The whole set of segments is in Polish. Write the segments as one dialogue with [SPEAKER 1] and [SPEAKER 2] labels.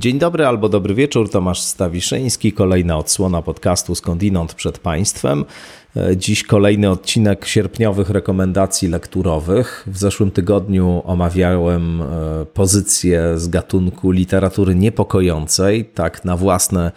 [SPEAKER 1] Dzień dobry albo dobry wieczór, Tomasz Stawiszyński, kolejna odsłona podcastu Skądinąd przed Państwem. E, dziś kolejny odcinek sierpniowych rekomendacji lekturowych. W zeszłym tygodniu omawiałem e, pozycję z gatunku literatury niepokojącej, tak na własne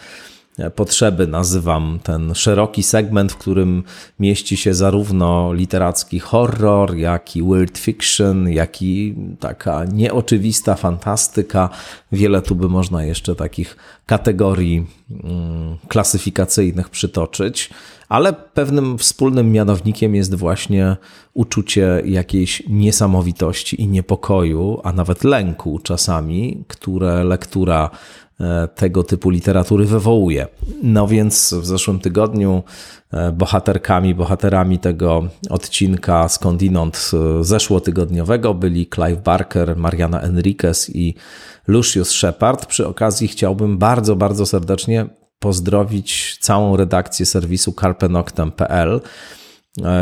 [SPEAKER 1] potrzeby nazywam ten szeroki segment, w którym mieści się zarówno literacki horror, jak i weird fiction, jak i taka nieoczywista fantastyka. Wiele tu by można jeszcze takich kategorii mm, klasyfikacyjnych przytoczyć, ale pewnym wspólnym mianownikiem jest właśnie uczucie jakiejś niesamowitości i niepokoju, a nawet lęku czasami, które lektura E, tego typu literatury wywołuje. No więc w zeszłym tygodniu e, bohaterkami, bohaterami tego odcinka skądinąd e, zeszłotygodniowego byli Clive Barker, Mariana Enriquez i Lucius Shepard. Przy okazji chciałbym bardzo, bardzo serdecznie pozdrowić całą redakcję serwisu carpenoctem.pl, E,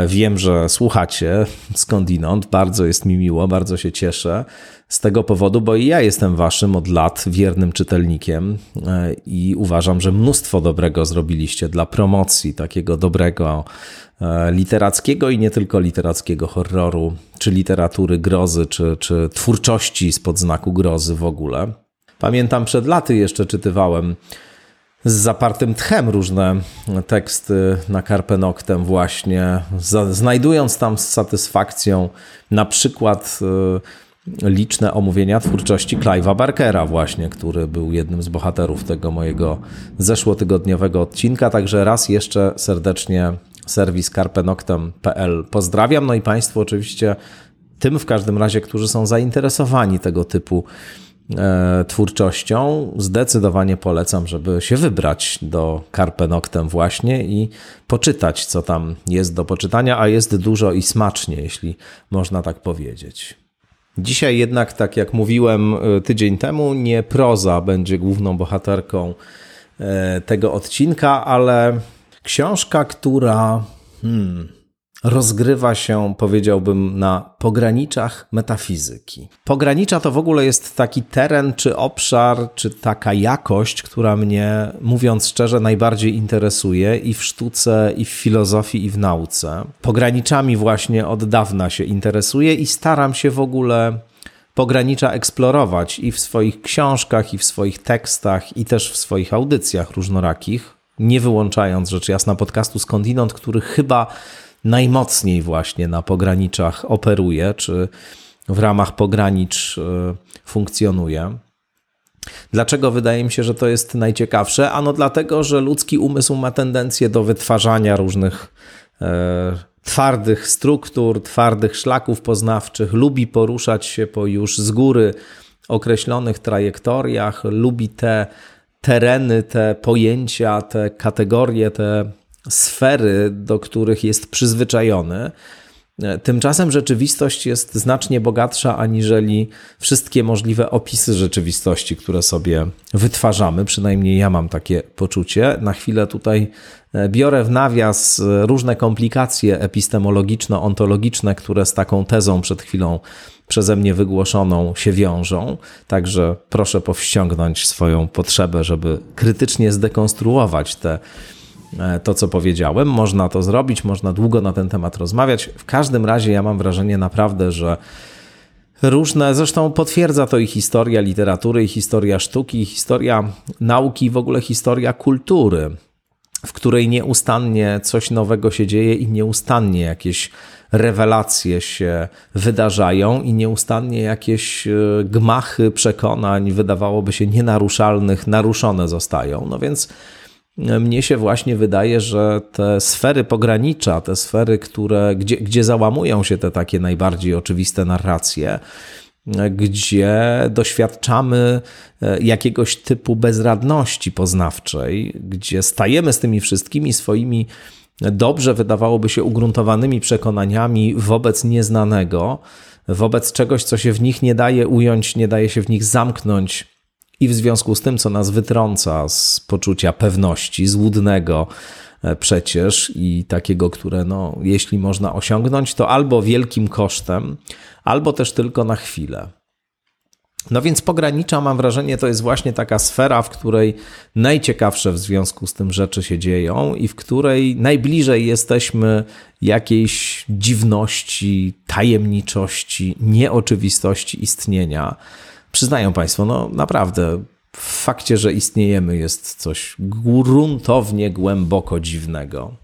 [SPEAKER 1] wiem, że słuchacie skądinąd, bardzo jest mi miło, bardzo się cieszę z tego powodu, bo i ja jestem waszym od lat wiernym czytelnikiem e, i uważam, że mnóstwo dobrego zrobiliście dla promocji takiego dobrego e, literackiego i nie tylko literackiego horroru, czy literatury grozy, czy, czy twórczości spod znaku grozy w ogóle. Pamiętam przed laty jeszcze czytywałem z zapartym tchem różne teksty na Carpe Noctem właśnie, znajdując tam z satysfakcją na przykład y, liczne omówienia twórczości Clive'a Barkera właśnie, który był jednym z bohaterów tego mojego zeszłotygodniowego odcinka. Także raz jeszcze serdecznie serwis carpenoctem.pl pozdrawiam. No i Państwu oczywiście tym w każdym razie, którzy są zainteresowani tego typu twórczością, zdecydowanie polecam, żeby się wybrać do Carpe Noctem właśnie i poczytać, co tam jest do poczytania, a jest dużo i smacznie, jeśli można tak powiedzieć. Dzisiaj jednak, tak jak mówiłem e, tydzień temu, nie proza będzie główną bohaterką e, tego odcinka, ale książka, która hmm, rozgrywa się, powiedziałbym, na pograniczach metafizyki. Pogranicza to w ogóle jest taki teren, czy obszar, czy taka jakość, która mnie, mówiąc szczerze, najbardziej interesuje i w sztuce, i w filozofii, i w nauce. Pograniczami właśnie od dawna się interesuję i staram się w ogóle pogranicza eksplorować i w swoich książkach, i w swoich tekstach, i też w swoich audycjach różnorakich, nie wyłączając rzecz jasna podcastu Skądinąd, który chyba najmocniej właśnie na pograniczach operuje, czy w ramach pogranicz e, funkcjonuje. Dlaczego wydaje mi się, że to jest najciekawsze? Ano dlatego, że ludzki umysł ma tendencję do wytwarzania różnych e, twardych struktur, twardych szlaków poznawczych, lubi poruszać się po już z góry określonych trajektoriach, lubi te tereny, te pojęcia, te kategorie, te sfery, do których jest przyzwyczajony. Tymczasem rzeczywistość jest znacznie bogatsza aniżeli wszystkie możliwe opisy rzeczywistości, które sobie wytwarzamy. Przynajmniej ja mam takie poczucie. Na chwilę tutaj e, biorę w nawias różne komplikacje epistemologiczno-ontologiczne, które z taką tezą przed chwilą przeze mnie wygłoszoną się wiążą. Także proszę powściągnąć swoją potrzebę, żeby krytycznie zdekonstruować te E, to, co powiedziałem. Można to zrobić, można długo na ten temat rozmawiać. W każdym razie ja mam wrażenie naprawdę, że różne, zresztą potwierdza to i historia literatury, i historia sztuki, i historia nauki, i w ogóle historia kultury, w której nieustannie coś nowego się dzieje i nieustannie jakieś rewelacje się wydarzają i nieustannie jakieś e, gmachy przekonań, wydawałoby się nienaruszalnych, naruszone zostają. No więc mnie się właśnie wydaje, że te sfery pogranicza, te sfery, które, gdzie, gdzie załamują się te takie najbardziej oczywiste narracje, gdzie doświadczamy e, jakiegoś typu bezradności poznawczej, gdzie stajemy z tymi wszystkimi swoimi dobrze wydawałoby się ugruntowanymi przekonaniami wobec nieznanego, wobec czegoś, co się w nich nie daje ująć, nie daje się w nich zamknąć i w związku z tym, co nas wytrąca z poczucia pewności, złudnego e, przecież i takiego, które no, jeśli można osiągnąć, to albo wielkim kosztem, albo też tylko na chwilę. No więc pogranicza, mam wrażenie, to jest właśnie taka sfera, w której najciekawsze w związku z tym rzeczy się dzieją i w której najbliżej jesteśmy jakiejś dziwności, tajemniczości, nieoczywistości istnienia. Przyznają Państwo, no naprawdę, w fakcie, że istniejemy, jest coś gruntownie, głęboko dziwnego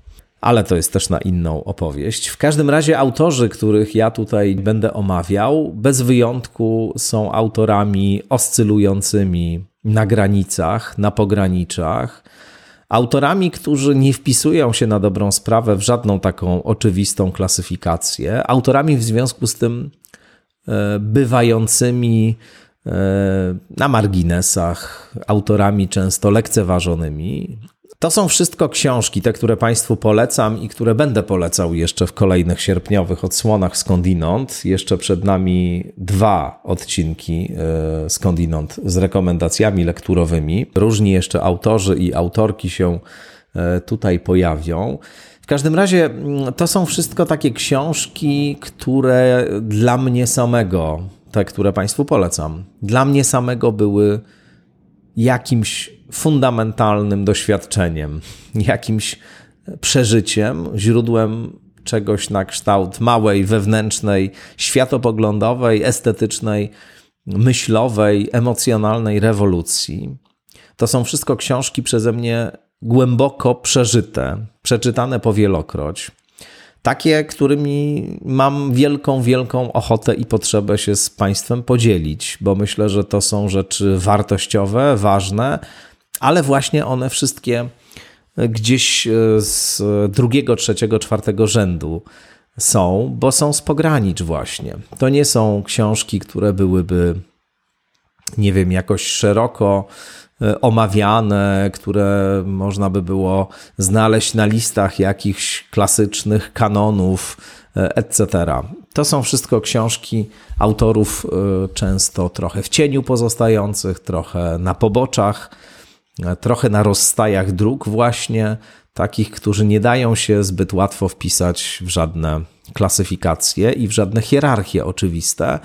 [SPEAKER 1] ale to jest też na inną opowieść. W każdym razie autorzy, których ja tutaj będę omawiał, bez wyjątku są autorami oscylującymi na granicach, na pograniczach. Autorami, którzy nie wpisują się na dobrą sprawę w żadną taką oczywistą klasyfikację, autorami w związku z tym e, bywającymi na marginesach, autorami często lekceważonymi, to są wszystko książki, te, które Państwu polecam i które będę polecał jeszcze w kolejnych sierpniowych odsłonach skądinąd. Jeszcze przed nami dwa odcinki e, skądinąd z rekomendacjami lekturowymi. Różni jeszcze autorzy i autorki się e, tutaj pojawią. W każdym razie mm, to są wszystko takie książki, które dla mnie samego, te, które Państwu polecam, dla mnie samego były jakimś fundamentalnym doświadczeniem, jakimś przeżyciem, źródłem czegoś na kształt małej, wewnętrznej, światopoglądowej, estetycznej, myślowej, emocjonalnej rewolucji. To są wszystko książki przeze mnie głęboko przeżyte, przeczytane powielokroć. Takie, którymi mam wielką, wielką ochotę i potrzebę się z Państwem podzielić, bo myślę, że to są rzeczy wartościowe, ważne, ale właśnie one wszystkie gdzieś e, z drugiego, trzeciego, czwartego rzędu są, bo są z pogranicz właśnie. To nie są książki, które byłyby, nie wiem, jakoś szeroko omawiane, które można by było znaleźć na listach jakichś klasycznych kanonów, e, etc. To są wszystko książki autorów często trochę w cieniu pozostających, trochę na poboczach trochę na rozstajach dróg, właśnie takich, którzy nie dają się zbyt łatwo wpisać w żadne klasyfikacje i w żadne hierarchie oczywiste.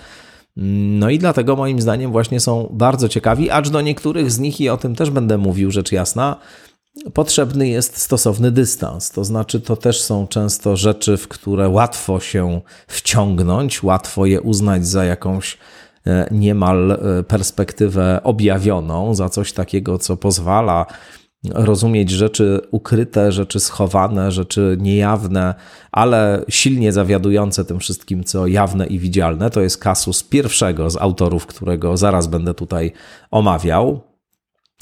[SPEAKER 1] No i dlatego moim zdaniem właśnie są bardzo ciekawi, acz do niektórych z nich, i o tym też będę mówił, rzecz jasna, potrzebny jest stosowny dystans. To znaczy, to też są często rzeczy, w które łatwo się wciągnąć, łatwo je uznać za jakąś E, niemal e, perspektywę objawioną, za coś takiego, co pozwala rozumieć rzeczy ukryte, rzeczy schowane, rzeczy niejawne, ale silnie zawiadujące tym wszystkim, co jawne i widzialne. To jest kasus pierwszego z autorów, którego zaraz będę tutaj omawiał.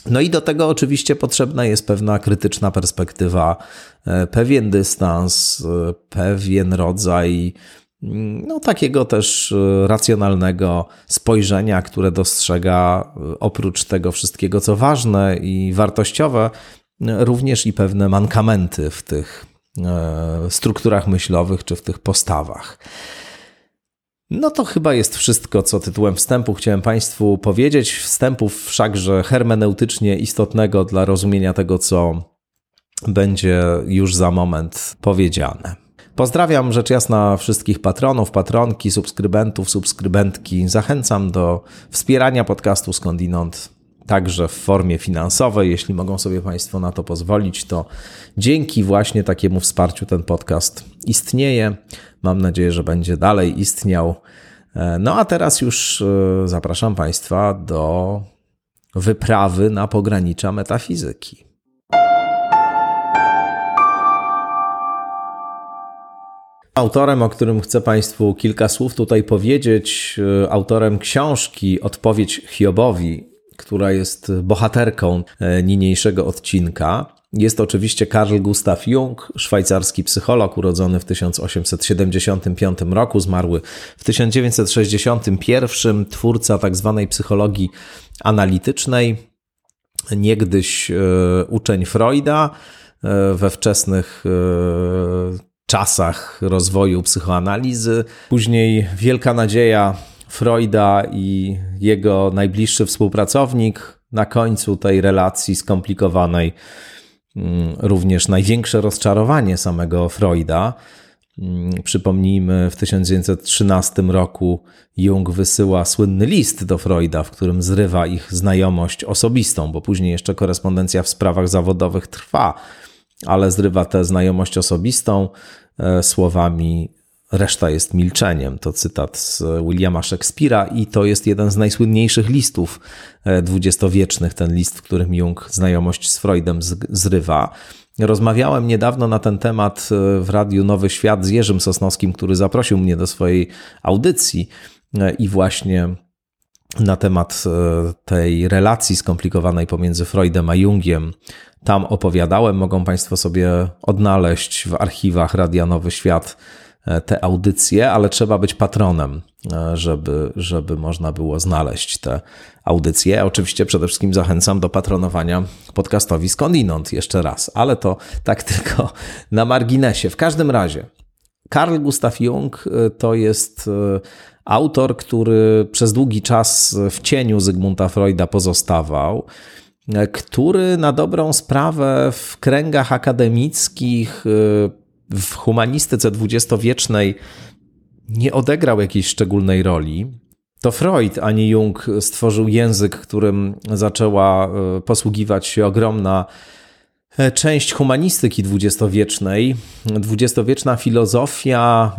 [SPEAKER 1] No i do tego oczywiście potrzebna jest pewna krytyczna perspektywa, e, pewien dystans, pewien rodzaj no, takiego też e, racjonalnego spojrzenia, które dostrzega e, oprócz tego wszystkiego, co ważne i wartościowe, e, również i pewne mankamenty w tych strukturach myślowych czy w tych postawach. No to chyba jest wszystko, co tytułem wstępu chciałem Państwu powiedzieć. Wstępów wszakże hermeneutycznie istotnego dla rozumienia tego, co będzie już za moment powiedziane. Pozdrawiam rzecz jasna wszystkich patronów, patronki, subskrybentów, subskrybentki. Zachęcam do wspierania podcastu Skądinąd także w formie finansowej. Jeśli mogą sobie Państwo na to pozwolić, to dzięki właśnie takiemu wsparciu ten podcast istnieje. Mam nadzieję, że będzie dalej istniał. No a teraz już e, zapraszam Państwa do wyprawy na pogranicza metafizyki. Autorem, o którym chcę Państwu kilka słów tutaj powiedzieć, e, autorem książki Odpowiedź Hiobowi, która jest bohaterką e, niniejszego odcinka, jest oczywiście Carl Gustav Jung, szwajcarski psycholog urodzony w 1875 roku, zmarły w 1961, twórca tzw. Tak psychologii analitycznej, niegdyś e, uczeń Freuda, we wczesnych czasach rozwoju psychoanalizy. Później wielka nadzieja Freuda i jego najbliższy współpracownik. Na końcu tej relacji skomplikowanej mm, również największe rozczarowanie samego Freuda. Mm, przypomnijmy, w 1913 roku Jung wysyła słynny list do Freuda, w którym zrywa ich znajomość osobistą, bo później jeszcze korespondencja w sprawach zawodowych trwa, ale zrywa tę znajomość osobistą e, słowami Reszta jest milczeniem. To cytat z Williama Shakespeare'a i to jest jeden z najsłynniejszych listów e, dwudziestowiecznych, ten list, w którym Jung znajomość z Freudem zrywa. Rozmawiałem niedawno na ten temat e, w Radiu Nowy Świat z Jerzym Sosnowskim, który zaprosił mnie do swojej audycji i właśnie na temat tej relacji skomplikowanej pomiędzy Freudem a Jungiem. Tam opowiadałem, mogą Państwo sobie odnaleźć w archiwach Radia Nowy Świat E, te audycje, ale trzeba być patronem, e, żeby, żeby można było znaleźć te audycje. Oczywiście przede wszystkim zachęcam do patronowania podcastowi Skądinąd jeszcze raz, ale to tak tylko na marginesie. W każdym razie, Carl Gustav Jung e, to jest autor, który przez długi czas w cieniu Zygmunta Freuda pozostawał który na dobrą sprawę w kręgach akademickich w humanistyce dwudziestowiecznej nie odegrał jakiejś szczególnej roli. To Freud, a nie Jung stworzył język, którym zaczęła e, posługiwać się ogromna E, część humanistyki dwudziestowiecznej, dwudziestowieczna filozofia,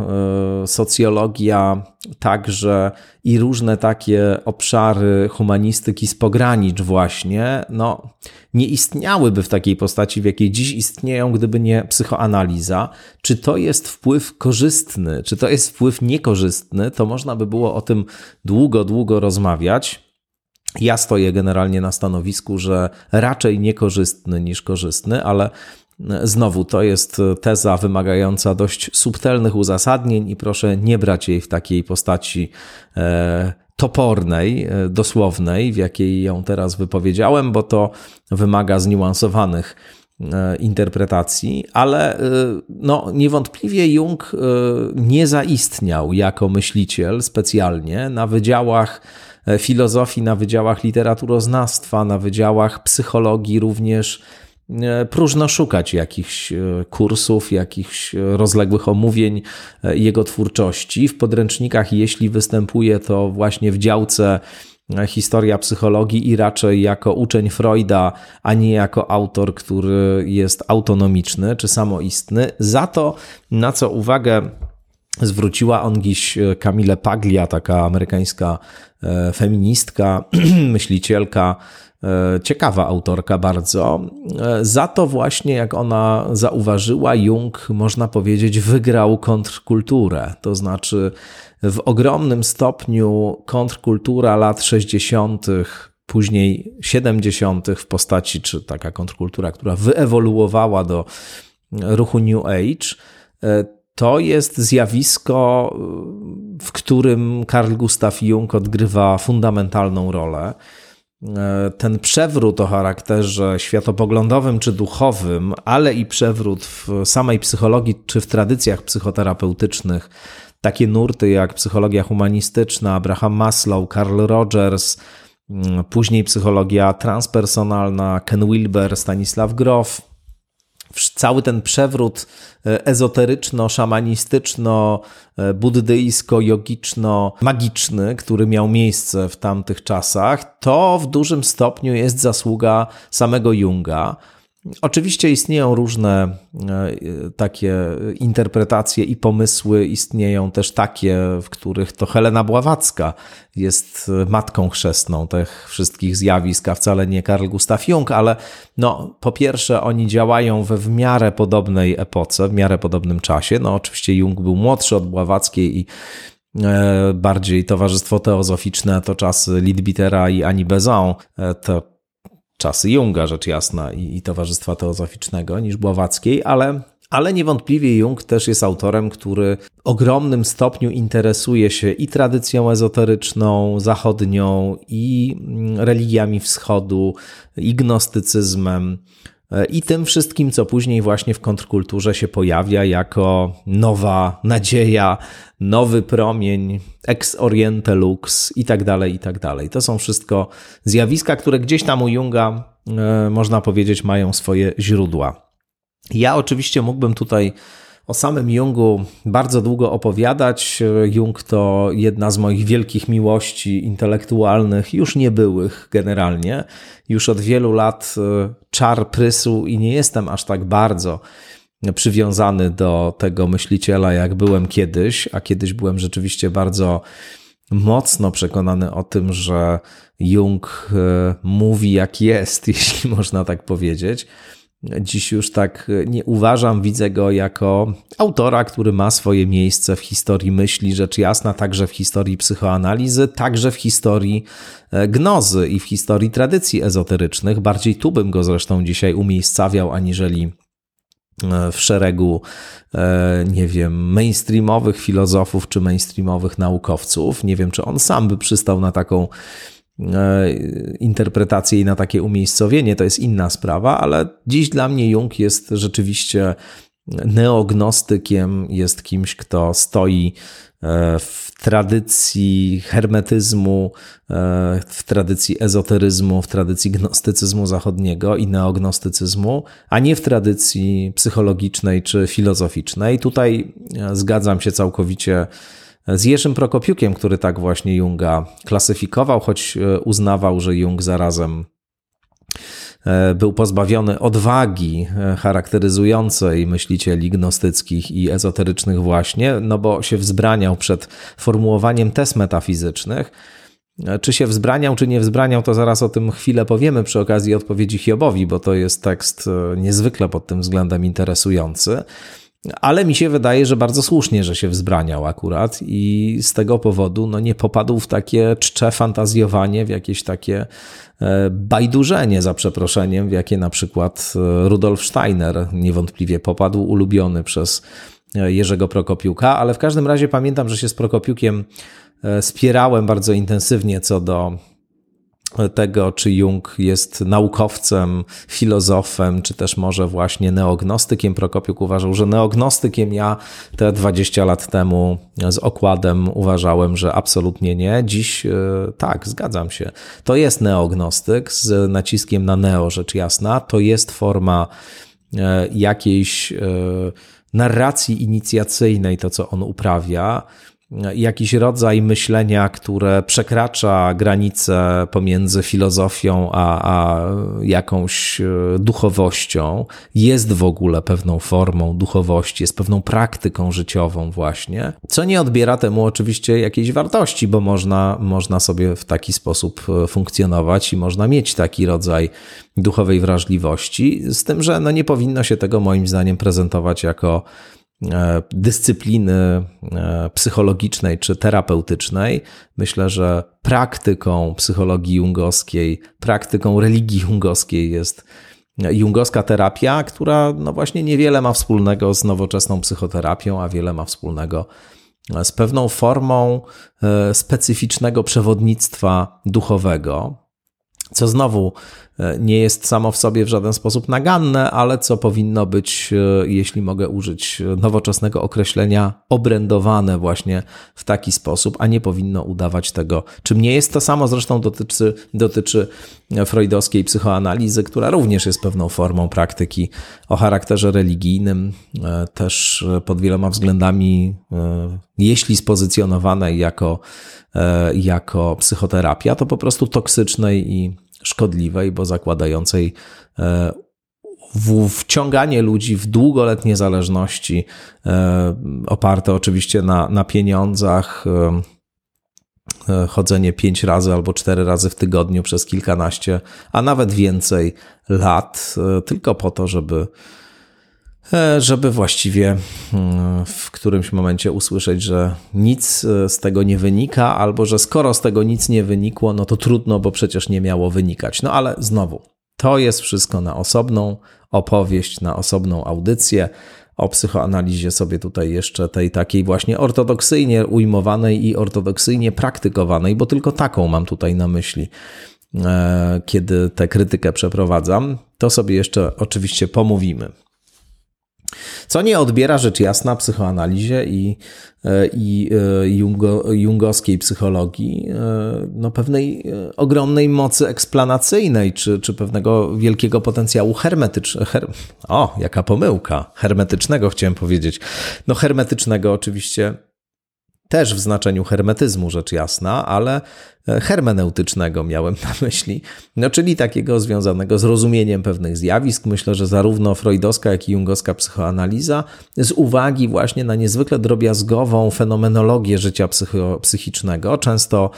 [SPEAKER 1] e, socjologia, także i różne takie obszary humanistyki z pogranicz właśnie, no, nie istniałyby w takiej postaci, w jakiej dziś istnieją, gdyby nie psychoanaliza. Czy to jest wpływ korzystny, czy to jest wpływ niekorzystny, to można by było o tym długo, długo rozmawiać. Ja stoję generalnie na stanowisku, że raczej niekorzystny niż korzystny, ale znowu to jest teza wymagająca dość subtelnych uzasadnień i proszę nie brać jej w takiej postaci e, topornej, e, dosłownej, w jakiej ją teraz wypowiedziałem, bo to wymaga zniuansowanych e, interpretacji, ale no, niewątpliwie Jung nie zaistniał jako myśliciel specjalnie na wydziałach E, filozofii na wydziałach literaturoznawstwa, na wydziałach psychologii również e, próżno szukać jakichś e, kursów, jakichś rozległych omówień jego twórczości. W podręcznikach, jeśli występuje, to właśnie w działce historia psychologii i raczej jako uczeń Freuda, a nie jako autor, który jest autonomiczny czy samoistny. Za to, na co uwagę zwróciła on dziś Kamile Paglia, taka amerykańska E, feministka, myślicielka, e, ciekawa autorka bardzo. E, za to właśnie, jak ona zauważyła, Jung, można powiedzieć, wygrał kontrkulturę. To znaczy, w ogromnym stopniu kontrkultura lat 60., później 70. w postaci, czy taka kontrkultura, która wyewoluowała do ruchu New Age, to jest zjawisko, w którym Carl Gustav Jung odgrywa fundamentalną rolę. Ten przewrót o charakterze światopoglądowym czy duchowym, ale i przewrót w samej psychologii czy w tradycjach psychoterapeutycznych, takie nurty jak psychologia humanistyczna, Abraham Maslow, Carl Rogers, mm, później psychologia transpersonalna, Ken Wilber, Stanisław Grof, cały ten przewrót e, ezoteryczno-szamanistyczno, e, buddyjsko-jogiczno-magiczny, który miał miejsce w tamtych czasach, to w dużym stopniu jest zasługa samego Junga. Oczywiście istnieją różne e, takie interpretacje i pomysły. Istnieją też takie, w których to Helena Bławacka jest matką chrzestną tych wszystkich zjawisk, a wcale nie Karl Gustav Jung, ale no, po pierwsze oni działają we w miarę podobnej epoce, w miarę podobnym czasie. No oczywiście Jung był młodszy od Bławackiej i e, bardziej towarzystwo teozoficzne to czasy Lidbitera i Ani Bezon, e, to czasy Junga, rzecz jasna, i, i Towarzystwa Teozoficznego niż Bławackiej, ale ale niewątpliwie Jung też jest autorem, który w ogromnym stopniu interesuje się i tradycją ezoteryczną, zachodnią, i mm, religiami wschodu, i gnostycyzmem, i tym wszystkim, co później właśnie w kontrkulturze się pojawia jako nowa nadzieja, nowy promień, ex oriente lux i tak dalej, i tak dalej. To są wszystko zjawiska, które gdzieś tam u Junga, e, można powiedzieć, mają swoje źródła. Ja oczywiście mógłbym tutaj o samym Jungu bardzo długo opowiadać. Jung to jedna z moich wielkich miłości intelektualnych, już niebyłych generalnie. Już od wielu lat e, czar prysł i nie jestem aż tak bardzo przywiązany do tego myśliciela, jak byłem kiedyś, a kiedyś byłem rzeczywiście bardzo mocno przekonany o tym, że Jung e, mówi jak jest, jeśli można tak powiedzieć. Dziś już tak nie uważam, widzę go jako autora, który ma swoje miejsce w historii myśli, rzecz jasna, także w historii psychoanalizy, także w historii e, gnozy i w historii tradycji ezoterycznych. Bardziej tu bym go zresztą dzisiaj umiejscawiał, aniżeli e, w szeregu, e, nie wiem, mainstreamowych filozofów czy mainstreamowych naukowców. Nie wiem, czy on sam by przystał na taką E, interpretację i na takie umiejscowienie, to jest inna sprawa, ale dziś dla mnie Jung jest rzeczywiście neognostykiem, jest kimś, kto stoi e, w tradycji hermetyzmu, e, w tradycji ezoteryzmu, w tradycji gnostycyzmu zachodniego i neognostycyzmu, a nie w tradycji psychologicznej czy filozoficznej. Tutaj zgadzam się całkowicie z Jerzym Prokopiukiem, który tak właśnie Junga klasyfikował, choć e, uznawał, że Jung zarazem e, był pozbawiony odwagi e, charakteryzującej myślicieli gnostyckich i ezoterycznych właśnie, no bo się wzbraniał przed formułowaniem test metafizycznych. Czy się wzbraniał, czy nie wzbraniał, to zaraz o tym chwilę powiemy przy okazji odpowiedzi Hiobowi, bo to jest tekst niezwykle pod tym względem interesujący. Ale mi się wydaje, że bardzo słusznie, że się wzbraniał akurat i z tego powodu no, nie popadł w takie czcze fantazjowanie, w jakieś takie e, bajdurzenie za przeproszeniem, w jakie na przykład e, Rudolf Steiner niewątpliwie popadł, ulubiony przez e, Jerzego Prokopiuka, ale w każdym razie pamiętam, że się z Prokopiukiem spierałem bardzo intensywnie co do tego, czy Jung jest naukowcem, filozofem, czy też może właśnie neognostykiem. Prokopiuk uważał, że neognostykiem ja te 20 lat temu z okładem uważałem, że absolutnie nie. Dziś e, tak, zgadzam się. To jest neognostyk z naciskiem na neo, rzecz jasna. To jest forma e, jakiejś e, narracji inicjacyjnej, to co on uprawia jakiś rodzaj myślenia, które przekracza granice pomiędzy filozofią a, a jakąś e, duchowością, jest w ogóle pewną formą duchowości, jest pewną praktyką życiową, właśnie, co nie odbiera temu oczywiście jakiejś wartości, bo można, można sobie w taki sposób e, funkcjonować i można mieć taki rodzaj duchowej wrażliwości, z tym, że no nie powinno się tego moim zdaniem prezentować jako dyscypliny e, psychologicznej czy terapeutycznej. Myślę, że praktyką psychologii jungowskiej, praktyką religii jungowskiej jest jungowska terapia, która no właśnie niewiele ma wspólnego z nowoczesną psychoterapią, a wiele ma wspólnego z pewną formą e, specyficznego przewodnictwa duchowego, co znowu E, nie jest samo w sobie w żaden sposób naganne, ale co powinno być, e, jeśli mogę użyć nowoczesnego określenia, obrędowane właśnie w taki sposób, a nie powinno udawać tego, czym nie jest. To samo zresztą dotyczy, dotyczy freudowskiej psychoanalizy, która również jest pewną formą praktyki o charakterze religijnym, e, też pod wieloma względami, jeśli spozycjonowanej jako, jako psychoterapia, to po prostu toksycznej i szkodliwej, bo zakładającej e, wciąganie ludzi w długoletnie zależności, e, oparte oczywiście na, na pieniądzach, e, chodzenie pięć razy albo cztery razy w tygodniu przez kilkanaście, a nawet więcej lat, tylko po to, żeby E, żeby właściwie mm, w którymś momencie usłyszeć, że nic e, z tego nie wynika, albo że skoro z tego nic nie wynikło, no to trudno, bo przecież nie miało wynikać. No ale znowu, to jest wszystko na osobną opowieść, na osobną audycję. O psychoanalizie sobie tutaj jeszcze tej takiej właśnie ortodoksyjnie ujmowanej i ortodoksyjnie praktykowanej, bo tylko taką mam tutaj na myśli, e, kiedy tę krytykę przeprowadzam, to sobie jeszcze oczywiście pomówimy. Co nie odbiera rzecz jasna psychoanalizie i, e, i e, jungo, jungowskiej psychologii e, no, pewnej ogromnej mocy eksplanacyjnej, czy, czy pewnego wielkiego potencjału hermetycznego. Her, o, jaka pomyłka! Hermetycznego chciałem powiedzieć. No, hermetycznego oczywiście też w znaczeniu hermetyzmu, rzecz jasna, ale e, hermeneutycznego miałem na myśli, no, czyli takiego związanego z rozumieniem pewnych zjawisk. Myślę, że zarówno freudowska, jak i jungowska psychoanaliza z uwagi właśnie na niezwykle drobiazgową fenomenologię życia psychicznego, często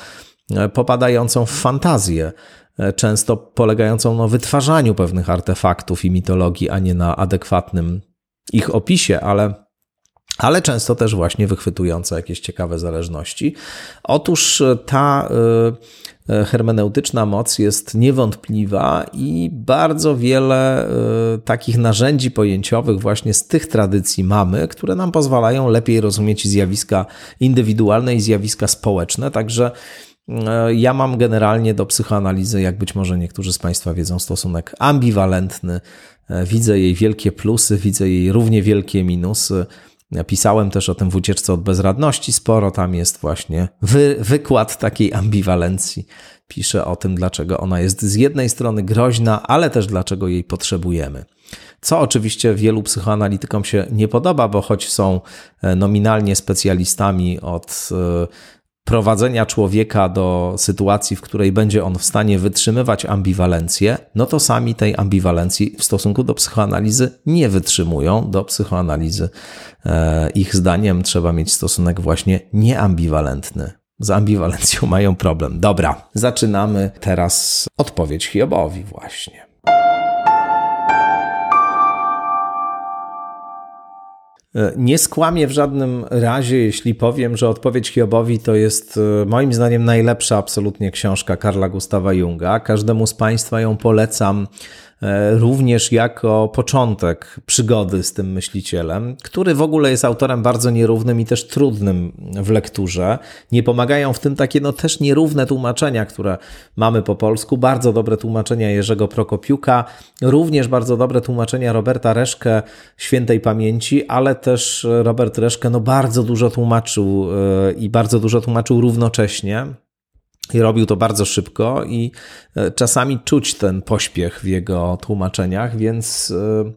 [SPEAKER 1] e, popadającą w fantazję, e, często polegającą na wytwarzaniu pewnych artefaktów i mitologii, a nie na adekwatnym ich opisie, ale ale często też właśnie wychwytujące jakieś ciekawe zależności. Otóż e, ta e, e, hermeneutyczna moc jest niewątpliwa i bardzo wiele takich narzędzi pojęciowych właśnie z tych tradycji mamy, które nam pozwalają lepiej rozumieć zjawiska indywidualne i zjawiska społeczne. Także ja mam generalnie do psychoanalizy, jak być może niektórzy z Państwa wiedzą, stosunek ambiwalentny. Widzę jej wielkie plusy, widzę jej równie wielkie minusy. Pisałem też o tym w ucieczce od bezradności sporo. Tam jest właśnie wy, wykład takiej ambiwalencji. Piszę o tym, dlaczego ona jest z jednej strony groźna, ale też dlaczego jej potrzebujemy. Co oczywiście wielu psychoanalitykom się nie podoba, bo choć są e, nominalnie specjalistami od e, prowadzenia człowieka do sytuacji, w której będzie on w stanie wytrzymywać ambiwalencję, no to sami tej ambiwalencji w stosunku do psychoanalizy nie wytrzymują. Do psychoanalizy e, ich zdaniem trzeba mieć stosunek właśnie nieambiwalentny. Z ambiwalencją mają problem. Dobra, zaczynamy teraz odpowiedź Hiobowi właśnie. Nie skłamię w żadnym razie, jeśli powiem, że odpowiedź Hiobowi to jest e, moim zdaniem najlepsza absolutnie książka Karla Gustawa Junga. Każdemu z Państwa ją polecam. E, również jako początek przygody z tym myślicielem, który w ogóle jest autorem bardzo nierównym i też trudnym w lekturze. Nie pomagają w tym takie no też nierówne tłumaczenia, które mamy po polsku. Bardzo dobre tłumaczenia Jerzego Prokopiuka, również bardzo dobre tłumaczenia Roberta Reszkę świętej pamięci, ale też Robert Reszkę no bardzo dużo tłumaczył e, i bardzo dużo tłumaczył równocześnie. I robił to bardzo szybko, i e, czasami czuć ten pośpiech w jego tłumaczeniach, więc e,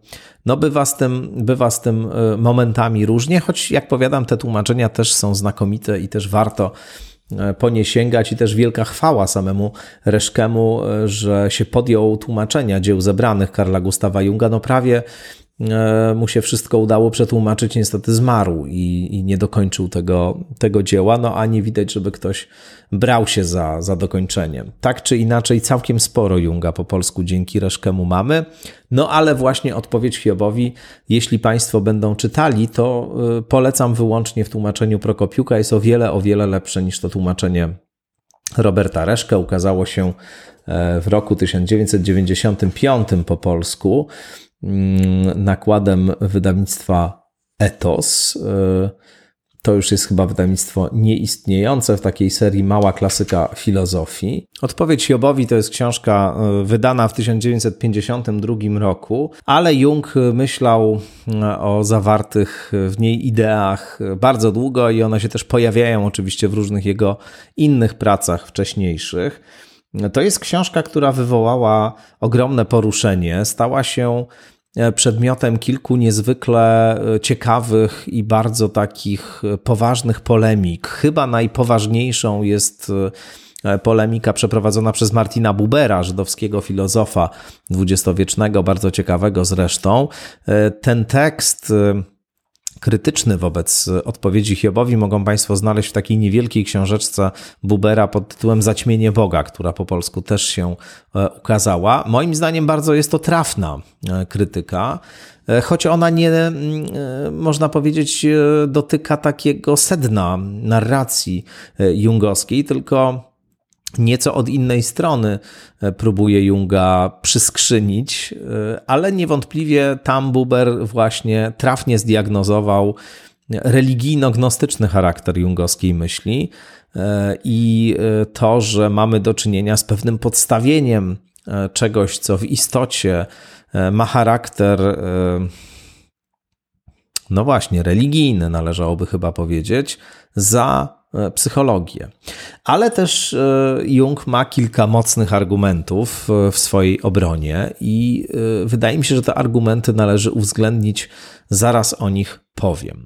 [SPEAKER 1] no bywa, z tym, bywa z tym e, momentami różnie, choć jak powiadam, te tłumaczenia też są znakomite i też warto po nie sięgać i też wielka chwała samemu Reszkemu, że się podjął tłumaczenia dzieł zebranych Karla Gustawa Junga. No prawie mu się wszystko udało przetłumaczyć, niestety zmarł i, i, nie dokończył tego, tego dzieła, no a nie widać, żeby ktoś brał się za, za dokończeniem. Tak czy inaczej, całkiem sporo Junga po polsku dzięki Reszkemu mamy, no ale właśnie odpowiedź Hiobowi, jeśli Państwo będą czytali, to e, polecam wyłącznie w tłumaczeniu Prokopiuka, jest o wiele, o wiele lepsze niż to tłumaczenie Roberta Reszkę, ukazało się e, w roku 1995 po polsku. Mm, nakładem wydawnictwa Etos. E, to już jest chyba wydawnictwo nieistniejące w takiej serii Mała klasyka filozofii. Odpowiedź Jobowi to jest książka e, wydana w 1952 roku, ale Jung myślał e, o zawartych w niej ideach bardzo długo i one się też pojawiają oczywiście w różnych jego innych pracach wcześniejszych. To jest książka, która wywołała ogromne poruszenie, stała się przedmiotem kilku niezwykle e, ciekawych i bardzo takich e, poważnych polemik. Chyba najpoważniejszą jest polemika przeprowadzona przez Martina Bubera, żydowskiego filozofa dwudziestowiecznego, bardzo ciekawego zresztą. Ten tekst krytyczny wobec odpowiedzi Hiobowi mogą Państwo znaleźć w takiej niewielkiej książeczce Bubera pod tytułem Zaćmienie Boga, która po polsku też się e, ukazała. Moim zdaniem bardzo jest to trafna e, krytyka, e, choć ona nie, można powiedzieć, dotyka takiego sedna narracji jungowskiej, tylko nieco od innej strony e, próbuje Junga przyskrzynić, e, ale niewątpliwie tam Buber właśnie trafnie zdiagnozował religijno-gnostyczny charakter jungowskiej myśli e, i to, że mamy do czynienia z pewnym podstawieniem czegoś, co w istocie ma charakter no właśnie, religijny, należałoby chyba powiedzieć, za psychologię. Ale też e, Jung ma kilka mocnych argumentów e, w swojej obronie, i wydaje mi się, że te argumenty należy uwzględnić. Zaraz o nich powiem.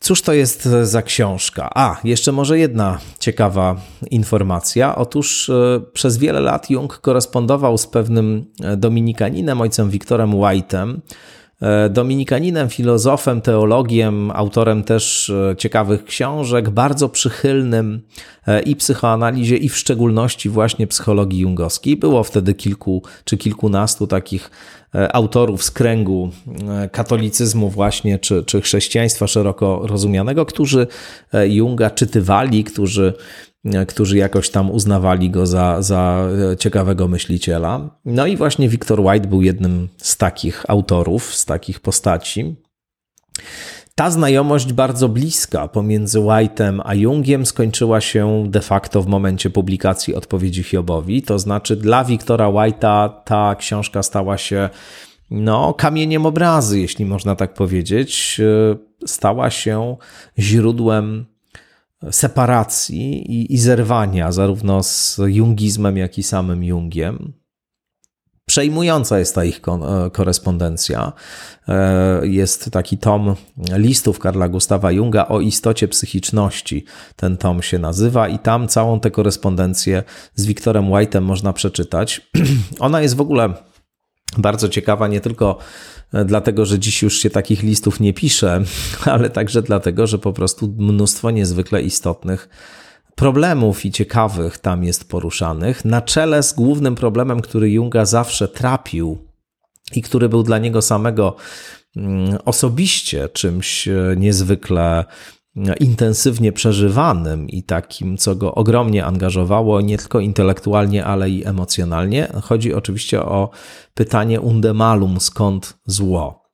[SPEAKER 1] Cóż to jest za książka? A, jeszcze może jedna ciekawa informacja. Otóż przez wiele lat Jung korespondował z pewnym dominikaninem, ojcem Wiktorem White'em, E, dominikaninem, filozofem, teologiem, autorem też e, ciekawych książek, bardzo przychylnym e, i psychoanalizie, i w szczególności właśnie psychologii jungowskiej. Było wtedy kilku czy kilkunastu takich autorów z kręgu katolicyzmu właśnie, czy, czy chrześcijaństwa szeroko rozumianego, którzy Junga czytywali, którzy którzy jakoś tam uznawali go za, za ciekawego myśliciela. No i właśnie Victor White był jednym z takich autorów, z takich postaci. Ta znajomość bardzo bliska pomiędzy White'em a Jungiem skończyła się de facto w momencie publikacji odpowiedzi Hiobowi. To znaczy, dla Wiktora White'a ta książka stała się no, kamieniem obrazy, jeśli można tak powiedzieć. Stała się źródłem separacji i, i zerwania zarówno z jungizmem, jak i samym Jungiem. Przejmująca jest ta ich e, korespondencja. E, jest taki tom listów Karla Gustawa Junga o istocie psychiczności. Ten tom się nazywa, i tam całą tę korespondencję z Wiktorem White'em można przeczytać. Ona jest w ogóle bardzo ciekawa nie tylko dlatego, że dziś już się takich listów nie pisze, ale także dlatego, że po prostu mnóstwo niezwykle istotnych problemów i ciekawych tam jest poruszanych, na czele z głównym problemem, który Junga zawsze trapił i który był dla niego samego mm, osobiście czymś e, niezwykle intensywnie przeżywanym i takim, co go ogromnie angażowało, nie tylko intelektualnie, ale i emocjonalnie. Chodzi oczywiście o pytanie undemalum, skąd zło.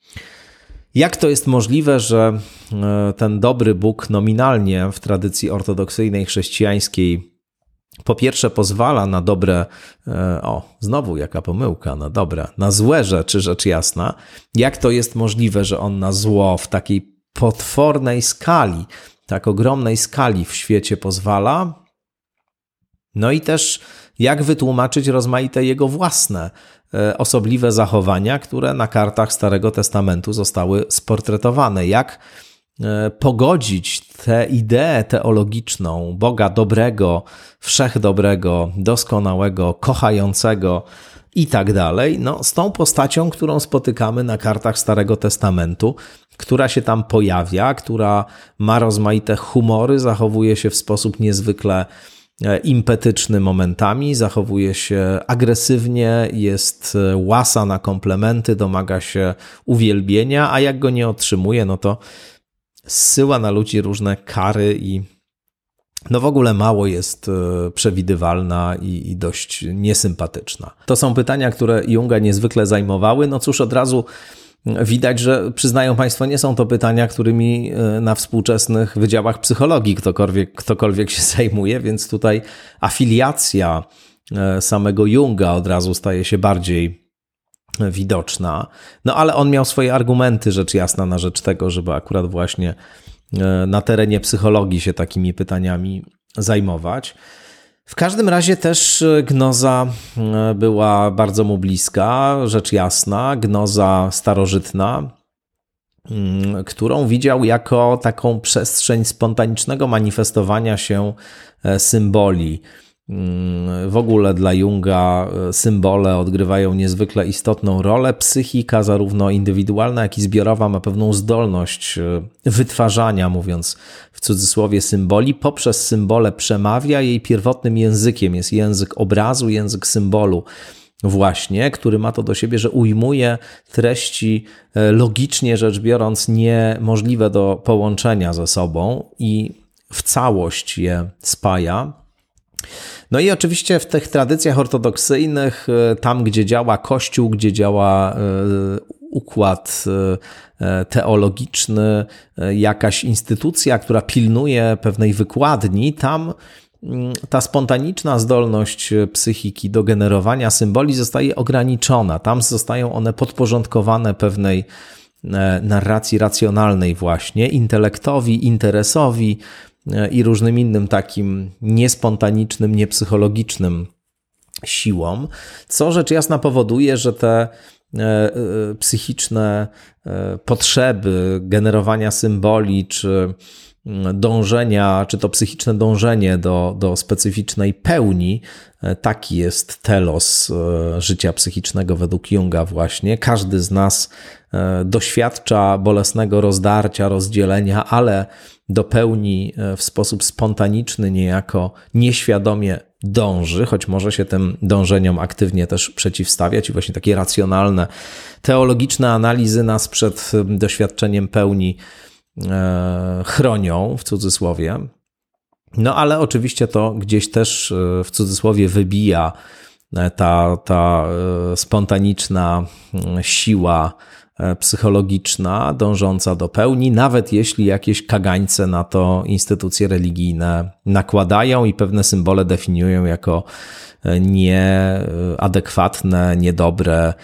[SPEAKER 1] Jak to jest możliwe, że e, ten dobry Bóg nominalnie w tradycji ortodoksyjnej chrześcijańskiej po pierwsze pozwala na dobre, e, o, znowu jaka pomyłka, na dobre, na złe rzeczy, rzecz jasna. Jak to jest możliwe, że on na zło w takiej potwornej skali, tak ogromnej skali w świecie pozwala. No i też jak wytłumaczyć rozmaite jego własne e, osobliwe zachowania, które na kartach Starego Testamentu zostały sportretowane. Jak e, pogodzić tę ideę teologiczną Boga dobrego, wszechdobrego, doskonałego, kochającego i tak dalej, no, z tą postacią, którą spotykamy na kartach Starego Testamentu, która się tam pojawia, która ma rozmaite humory, zachowuje się w sposób niezwykle e, impetyczny momentami, zachowuje się agresywnie, jest e, łasa na komplementy, domaga się uwielbienia, a jak go nie otrzymuje, no to zsyła na ludzi różne kary i no w ogóle mało jest e, przewidywalna i, i, dość niesympatyczna. To są pytania, które Junga niezwykle zajmowały. No cóż, od razu widać, że przyznają Państwo, nie są to pytania, którymi e, na współczesnych wydziałach psychologii ktokolwiek, ktokolwiek się zajmuje, więc tutaj afiliacja e, samego Junga od razu staje się bardziej widoczna. No ale on miał swoje argumenty, rzecz jasna, na rzecz tego, żeby akurat właśnie e, na terenie psychologii się takimi pytaniami zajmować. W każdym razie też e, gnoza e, była bardzo mu bliska, rzecz jasna, gnoza starożytna, mm, którą widział jako taką przestrzeń spontanicznego manifestowania się e, symboli w ogóle dla Junga e, symbole odgrywają niezwykle istotną rolę. Psychika, zarówno indywidualna, jak i zbiorowa, ma pewną zdolność e, wytwarzania, mówiąc w cudzysłowie, symboli. Poprzez symbole przemawia. Jej pierwotnym językiem jest język obrazu, język symbolu właśnie, który ma to do siebie, że ujmuje treści e, logicznie rzecz biorąc niemożliwe do połączenia ze sobą i w całość je spaja. No i oczywiście w tych tradycjach ortodoksyjnych, e, tam gdzie działa Kościół, gdzie działa e, układ e, teologiczny, jakaś instytucja, która pilnuje pewnej wykładni, tam mm, ta spontaniczna zdolność psychiki do generowania symboli zostaje ograniczona. Tam zostają one podporządkowane pewnej narracji racjonalnej, właśnie intelektowi, interesowi i różnym innym takim niespontanicznym, niepsychologicznym siłom, co rzecz jasna powoduje, że te psychiczne potrzeby generowania symboli czy dążenia, czy to psychiczne dążenie do, do specyficznej pełni, e, taki jest telos e, życia psychicznego według Junga właśnie. Każdy z nas e, doświadcza bolesnego rozdarcia, rozdzielenia, ale do pełni w sposób spontaniczny, niejako nieświadomie dąży, choć może się tym dążeniom aktywnie też przeciwstawiać i właśnie takie racjonalne, teologiczne analizy nas przed doświadczeniem pełni E, chronią w cudzysłowie. No ale oczywiście to gdzieś też e, w cudzysłowie wybija e, ta, ta spontaniczna siła psychologiczna dążąca do pełni, nawet jeśli jakieś kagańce na to instytucje religijne nakładają i pewne symbole definiują jako nieadekwatne, niedobre,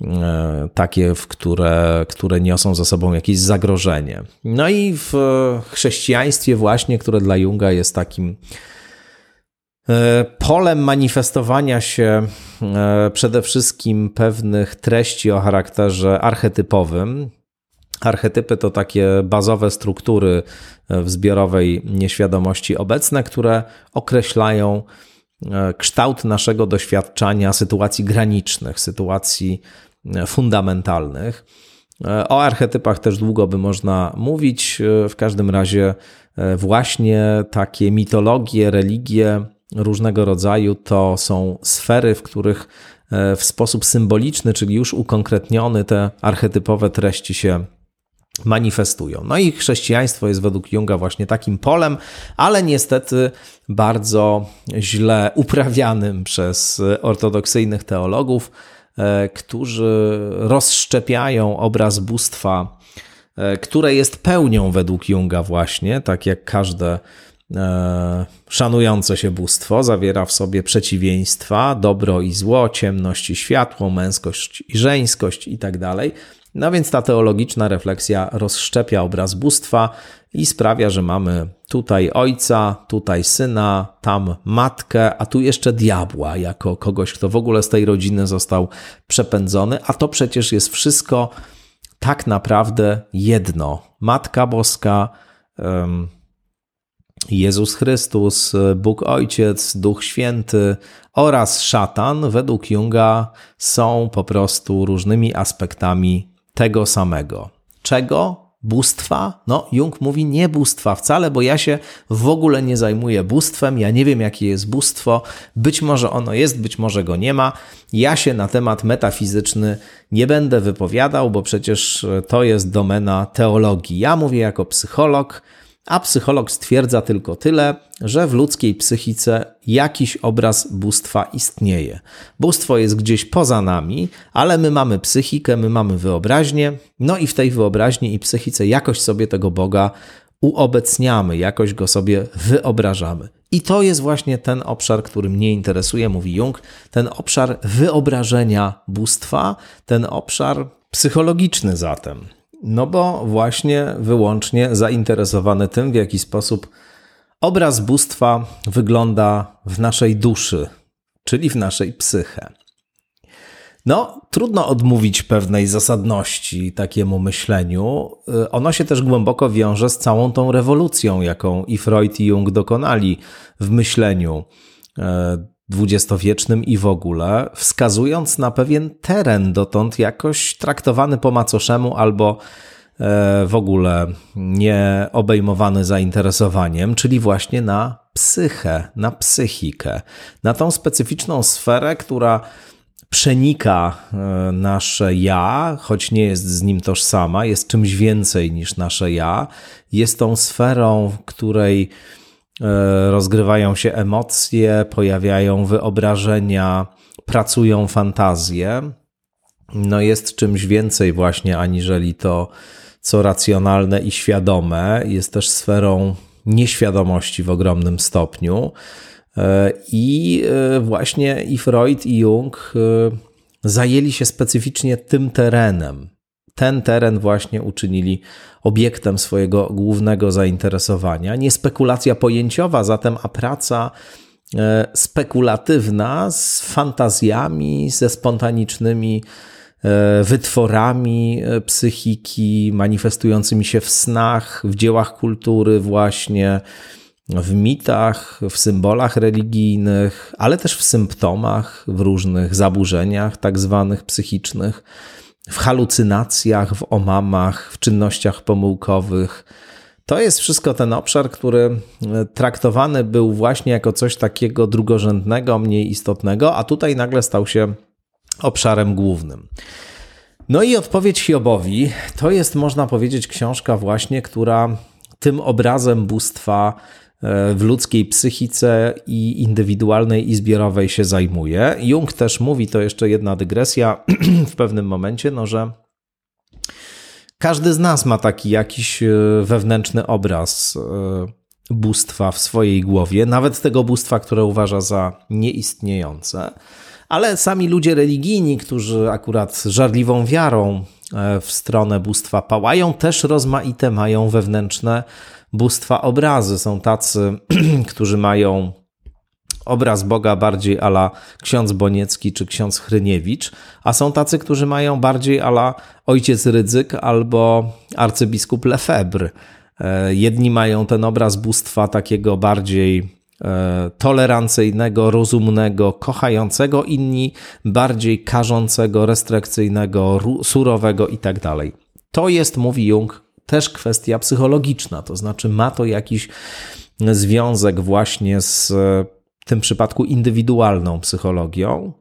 [SPEAKER 1] E, takie, w które, które niosą ze sobą jakieś zagrożenie. No i w chrześcijaństwie właśnie, które dla Junga jest takim e, polem manifestowania się e, przede wszystkim pewnych treści o charakterze archetypowym. Archetypy to takie bazowe struktury w zbiorowej nieświadomości obecne, które określają kształt naszego doświadczania sytuacji granicznych, sytuacji fundamentalnych. E, o archetypach też długo by można mówić. E, w każdym razie, e, właśnie takie mitologie, religie różnego rodzaju to są sfery, w których w sposób symboliczny, czyli już ukonkretniony, te archetypowe treści się manifestują. No i chrześcijaństwo jest według Junga właśnie takim polem, ale niestety bardzo źle uprawianym przez ortodoksyjnych teologów E, którzy rozszczepiają obraz bóstwa, e, które jest pełnią według Junga właśnie, tak jak każde e, szanujące się bóstwo, zawiera w sobie przeciwieństwa, dobro i zło, ciemność i światło, męskość i żeńskość i tak. No więc ta teologiczna refleksja rozszczepia obraz bóstwa i sprawia, że mamy tutaj ojca, tutaj syna, tam matkę, a tu jeszcze diabła, jako kogoś, kto w ogóle z tej rodziny został przepędzony, a to przecież jest wszystko tak naprawdę jedno. Matka Boska, Jezus Chrystus, Bóg Ojciec, Duch Święty oraz szatan, według Junga, są po prostu różnymi aspektami tego samego. Czego? Bóstwa? No, Jung mówi nie bóstwa wcale, bo ja się w ogóle nie zajmuję bóstwem, ja nie wiem, jakie jest bóstwo, być może ono jest, być może go nie ma. Ja się na temat metafizyczny nie będę wypowiadał, bo przecież to jest domena teologii. Ja mówię jako psycholog, a psycholog stwierdza tylko tyle, że w ludzkiej psychice jakiś obraz bóstwa istnieje. Bóstwo jest gdzieś poza nami, ale my mamy psychikę, my mamy wyobraźnię, no i w tej wyobraźni i psychice jakoś sobie tego Boga uobecniamy, jakoś go sobie wyobrażamy. I to jest właśnie ten obszar, który mnie interesuje, mówi Jung, ten obszar wyobrażenia bóstwa, ten obszar psychologiczny zatem. No bo właśnie wyłącznie zainteresowany tym, w jaki sposób obraz bóstwa wygląda w naszej duszy, czyli w naszej psyche. No, trudno odmówić pewnej zasadności takiemu myśleniu. Ono się też głęboko wiąże z całą tą rewolucją, jaką i Freud i Jung dokonali w myśleniu e, dwudziestowiecznym i w ogóle, wskazując na pewien teren dotąd jakoś traktowany po macoszemu albo e, w ogóle nie obejmowany zainteresowaniem, czyli właśnie na psychę, na psychikę, na tą specyficzną sferę, która przenika e, nasze ja, choć nie jest z nim tożsama, jest czymś więcej niż nasze ja, jest tą sferą, w której rozgrywają się emocje, pojawiają wyobrażenia, pracują fantazje. No jest czymś więcej właśnie aniżeli to, co racjonalne i świadome. Jest też sferą nieświadomości w ogromnym stopniu. E, I e, właśnie i Freud, i Jung zajęli się specyficznie tym terenem. ten teren właśnie uczynili obiektem swojego głównego zainteresowania. Nie spekulacja pojęciowa, zatem, a praca e, spekulatywna z fantazjami, ze spontanicznymi e, wytworami e, psychiki, manifestującymi się w snach, w dziełach kultury, właśnie w mitach, w symbolach religijnych, ale też w symptomach, w różnych zaburzeniach, tak zwanych psychicznych w halucynacjach, w omamach, w czynnościach pomyłkowych. To jest wszystko ten obszar, który e, traktowany był właśnie jako coś takiego drugorzędnego, mniej istotnego, a tutaj nagle stał się obszarem głównym. No i odpowiedź Hiobowi to jest, można powiedzieć, książka właśnie, która tym obrazem bóstwa w ludzkiej psychice i indywidualnej i zbiorowej się zajmuje. Jung też mówi, to jeszcze jedna dygresja w pewnym momencie, no że każdy z nas ma taki jakiś e, wewnętrzny obraz e, bóstwa w swojej głowie, nawet tego bóstwa, które uważa za nieistniejące. Ale sami ludzie religijni, którzy akurat żarliwą wiarą e, w stronę bóstwa pałają, też rozmaite mają wewnętrzne bóstwa obrazy. Są tacy, którzy mają obraz Boga bardziej ala ksiądz Boniecki czy ksiądz Hryniewicz, a są tacy, którzy mają bardziej ala ojciec Rydzyk albo arcybiskup Lefebvre. E, jedni mają ten obraz bóstwa takiego bardziej e, tolerancyjnego, rozumnego, kochającego, inni bardziej karzącego, restrykcyjnego, surowego itd. Tak to jest, mówi Jung, też kwestia psychologiczna, to znaczy ma to jakiś związek właśnie z w tym przypadku indywidualną psychologią,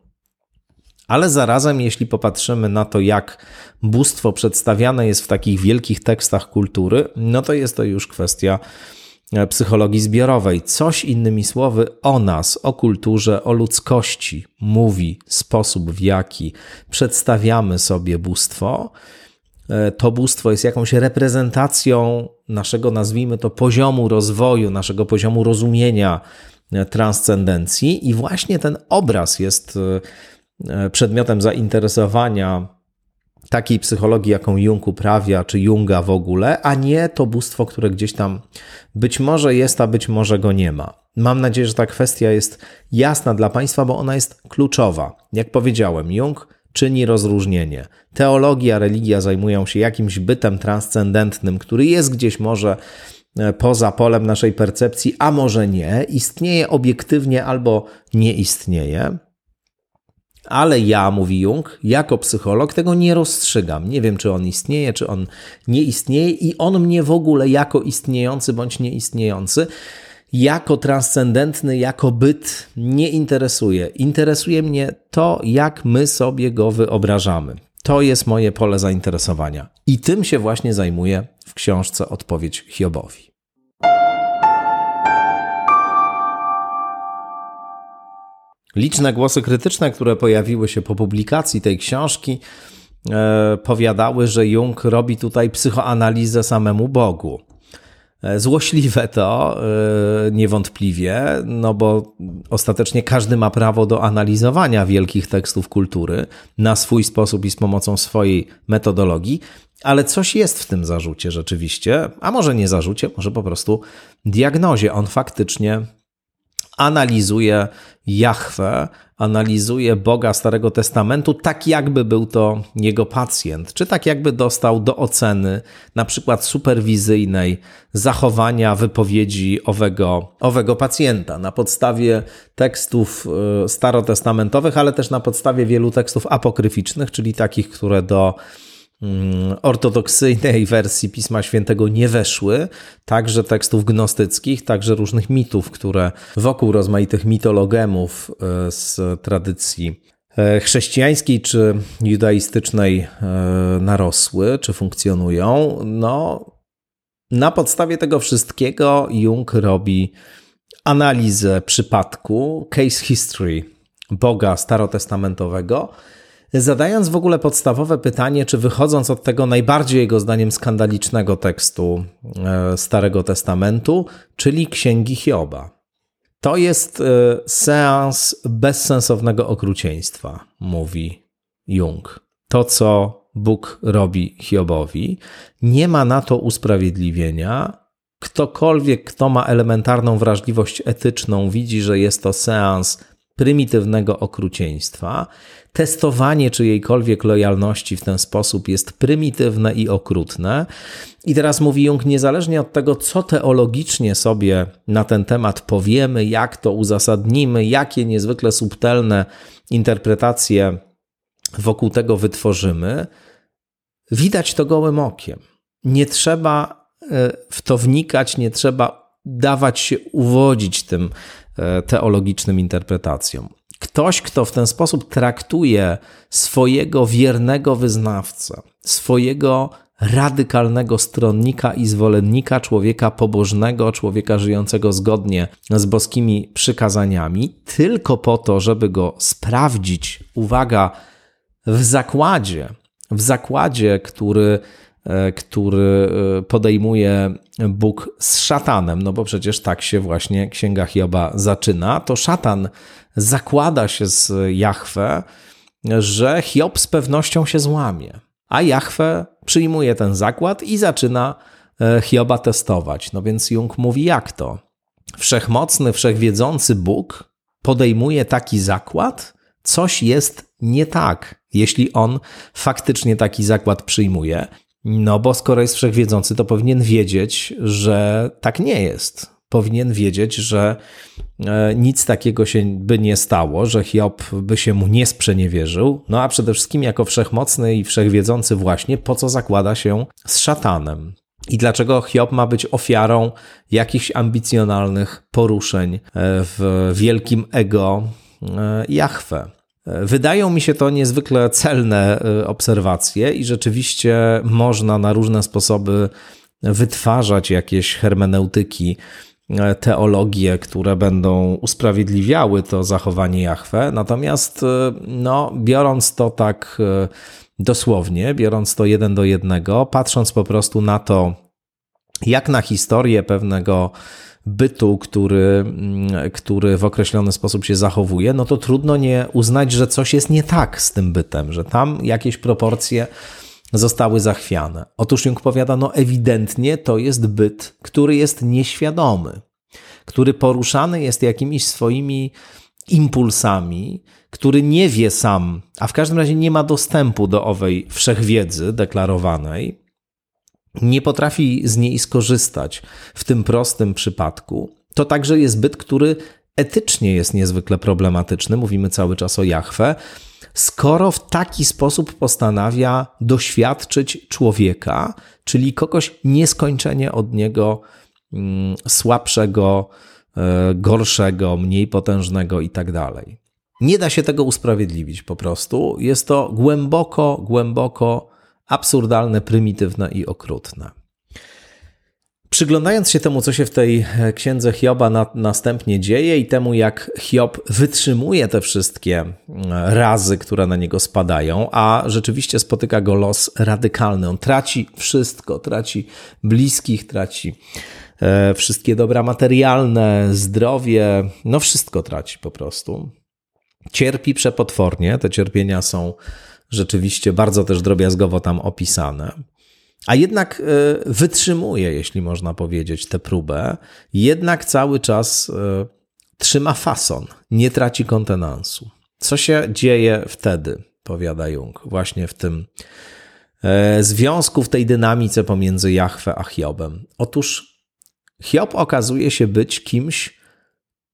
[SPEAKER 1] ale zarazem, jeśli popatrzymy na to, jak bóstwo przedstawiane jest w takich wielkich tekstach kultury, no to jest to już kwestia psychologii zbiorowej. Coś innymi słowy o nas, o kulturze, o ludzkości mówi sposób, w jaki przedstawiamy sobie bóstwo. E, to bóstwo jest jakąś reprezentacją naszego, nazwijmy to, poziomu rozwoju, naszego poziomu rozumienia e, transcendencji, i właśnie ten obraz jest e, przedmiotem zainteresowania takiej psychologii, jaką Jung uprawia, czy Junga w ogóle, a nie to bóstwo, które gdzieś tam być może jest, a być może go nie ma. Mam nadzieję, że ta kwestia jest jasna dla Państwa, bo ona jest kluczowa. Jak powiedziałem, Jung czyni rozróżnienie. Teologia, religia zajmują się jakimś bytem transcendentnym, który jest gdzieś może e, poza polem naszej percepcji, a może nie, istnieje obiektywnie albo nie istnieje. Ale ja, mówi Jung, jako psycholog tego nie rozstrzygam. Nie wiem, czy on istnieje, czy on nie istnieje, i on mnie w ogóle jako istniejący bądź nieistniejący jako transcendentny, jako byt nie interesuje. Interesuje mnie to, jak my sobie go wyobrażamy. To jest moje pole zainteresowania. I tym się właśnie zajmuję w książce Odpowiedź Hiobowi. Liczne głosy krytyczne, które pojawiły się po publikacji tej książki, e, powiadały, że Jung robi tutaj psychoanalizę samemu Bogu. E, złośliwe to e, niewątpliwie, no bo ostatecznie każdy ma prawo do analizowania wielkich tekstów kultury na swój sposób i z pomocą swojej metodologii, ale coś jest w tym zarzucie rzeczywiście, a może nie zarzucie, może po prostu diagnozie. On faktycznie analizuje Jahwe, analizuje Boga Starego Testamentu, tak jakby był to jego pacjent, czy tak jakby dostał do oceny, na przykład superwizyjnej, zachowania wypowiedzi owego, owego pacjenta na podstawie tekstów e, starotestamentowych, ale też na podstawie wielu tekstów apokryficznych, czyli takich, które do ortodoksyjnej wersji Pisma Świętego nie weszły, także tekstów gnostyckich, także różnych mitów, które wokół rozmaitych mitologemów e, z tradycji e, chrześcijańskiej czy judaistycznej e, narosły, czy funkcjonują. No, na podstawie tego wszystkiego Jung robi analizę przypadku, case history Boga starotestamentowego, zadając w ogóle podstawowe pytanie, czy wychodząc od tego najbardziej jego zdaniem skandalicznego tekstu e, Starego Testamentu, czyli Księgi Hioba. To jest e, seans bezsensownego okrucieństwa, mówi Jung. To, co Bóg robi Hiobowi. Nie ma na to usprawiedliwienia. Ktokolwiek, kto ma elementarną wrażliwość etyczną, widzi, że jest to seans prymitywnego okrucieństwa. Testowanie czyjejkolwiek lojalności w ten sposób jest prymitywne i okrutne. I teraz mówi Jung, niezależnie od tego, co teologicznie sobie na ten temat powiemy, jak to uzasadnimy, jakie niezwykle subtelne interpretacje wokół tego wytworzymy, widać to gołym okiem. Nie trzeba e, w to wnikać, nie trzeba dawać się uwodzić tym teologicznym interpretacjom. Ktoś, kto w ten sposób traktuje swojego wiernego wyznawcę, swojego radykalnego stronnika i zwolennika, człowieka pobożnego, człowieka żyjącego zgodnie z boskimi przykazaniami, tylko po to, żeby go sprawdzić, uwaga, w zakładzie, w zakładzie, który, e, który e, podejmuje Bóg z szatanem, no bo przecież tak się właśnie Księga Hioba zaczyna, to szatan zakłada się z Jahwe, że Hiob z pewnością się złamie. A Jahwe przyjmuje ten zakład i zaczyna e, Hioba testować. No więc Jung mówi, jak to? Wszechmocny, wszechwiedzący Bóg podejmuje taki zakład? Coś jest nie tak, jeśli on faktycznie taki zakład przyjmuje. No bo skoro jest wszechwiedzący, to powinien wiedzieć, że tak nie jest. Powinien wiedzieć, że e, nic takiego się by nie stało, że Hiob by się mu nie sprzeniewierzył. No a przede wszystkim, jako wszechmocny i wszechwiedzący, właśnie po co zakłada się z szatanem. I dlaczego Hiob ma być ofiarą jakichś ambicjonalnych poruszeń e, w wielkim ego e, Jahwe? Wydają mi się to niezwykle celne e, obserwacje i rzeczywiście można na różne sposoby wytwarzać jakieś hermeneutyki, e, teologie, które będą usprawiedliwiały to zachowanie Jahwe. Natomiast e, no, biorąc to tak dosłownie, biorąc to jeden do jednego, patrząc po prostu na to, jak na historię pewnego bytu, który, mm, który w określony sposób się zachowuje, no to trudno nie uznać, że coś jest nie tak z tym bytem, że tam jakieś proporcje zostały zachwiane. Otóż Jung powiada, no ewidentnie to jest byt, który jest nieświadomy, który poruszany jest jakimiś swoimi impulsami, który nie wie sam, a w każdym razie nie ma dostępu do owej wszechwiedzy deklarowanej, nie potrafi z niej skorzystać w tym prostym przypadku, to także jest byt, który etycznie jest niezwykle problematyczny. Mówimy cały czas o Jachwę. Skoro w taki sposób postanawia doświadczyć człowieka, czyli kogoś nieskończenie od niego mm, słabszego, e, gorszego, mniej potężnego i tak dalej. Nie da się tego usprawiedliwić po prostu. Jest to głęboko, głęboko absurdalne, prymitywne i okrutne. Przyglądając się temu, co się w tej e, księdze Hioba na, następnie dzieje i temu, jak Hiob wytrzymuje te wszystkie razy, które na niego spadają, a rzeczywiście spotyka go los radykalny. On traci wszystko, traci bliskich, traci e, wszystkie dobra materialne, zdrowie, no wszystko traci po prostu. Cierpi przepotwornie, te cierpienia są rzeczywiście bardzo też drobiazgowo tam opisane. A jednak e, wytrzymuje, jeśli można powiedzieć, tę próbę, jednak cały czas e, trzyma fason, nie traci kontenansu. Co się dzieje wtedy, powiada Jung, właśnie w tym e, związku, w tej dynamice pomiędzy Jahwe a Hiobem? Otóż Hiob okazuje się być kimś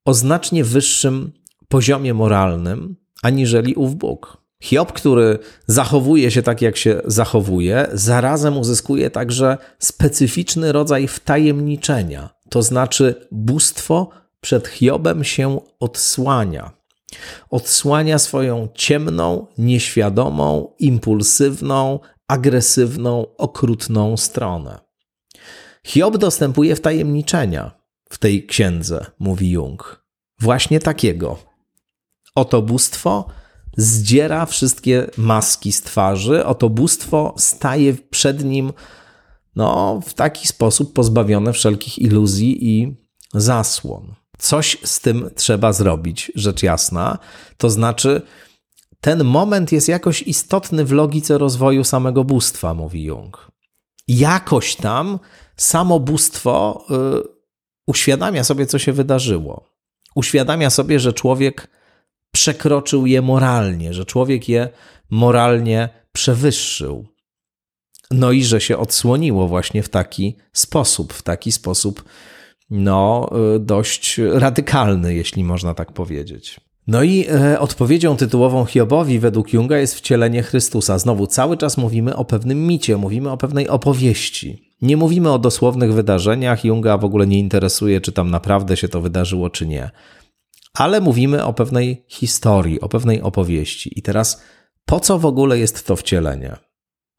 [SPEAKER 1] o znacznie wyższym poziomie moralnym aniżeli ów Bóg. Hiob, który zachowuje się tak, jak się zachowuje, zarazem uzyskuje także specyficzny rodzaj wtajemniczenia, to znaczy bóstwo przed Hiobem się odsłania. Odsłania swoją ciemną, nieświadomą, impulsywną, agresywną, okrutną stronę. Hiob dostępuje wtajemniczenia w tej księdze, mówi Jung. Właśnie takiego. Oto bóstwo zdziera wszystkie maski z twarzy, oto bóstwo staje przed nim no, w taki sposób pozbawione wszelkich iluzji i zasłon. Coś z tym trzeba zrobić, rzecz jasna. To znaczy, ten moment jest jakoś istotny w logice rozwoju samego bóstwa, mówi Jung. Jakoś tam samo bóstwo y, uświadamia sobie, co się wydarzyło. Uświadamia sobie, że człowiek przekroczył je moralnie, że człowiek je moralnie przewyższył. No i że się odsłoniło właśnie w taki sposób, w taki sposób, no, y, dość radykalny, jeśli można tak powiedzieć. No i e, odpowiedzią tytułową Hiobowi według Junga jest wcielenie Chrystusa. Znowu cały czas mówimy o pewnym micie, mówimy o pewnej opowieści. Nie mówimy o dosłownych wydarzeniach. Junga w ogóle nie interesuje, czy tam naprawdę się to wydarzyło, czy nie. Ale mówimy o pewnej historii, o pewnej opowieści. I teraz, po co w ogóle jest to wcielenie?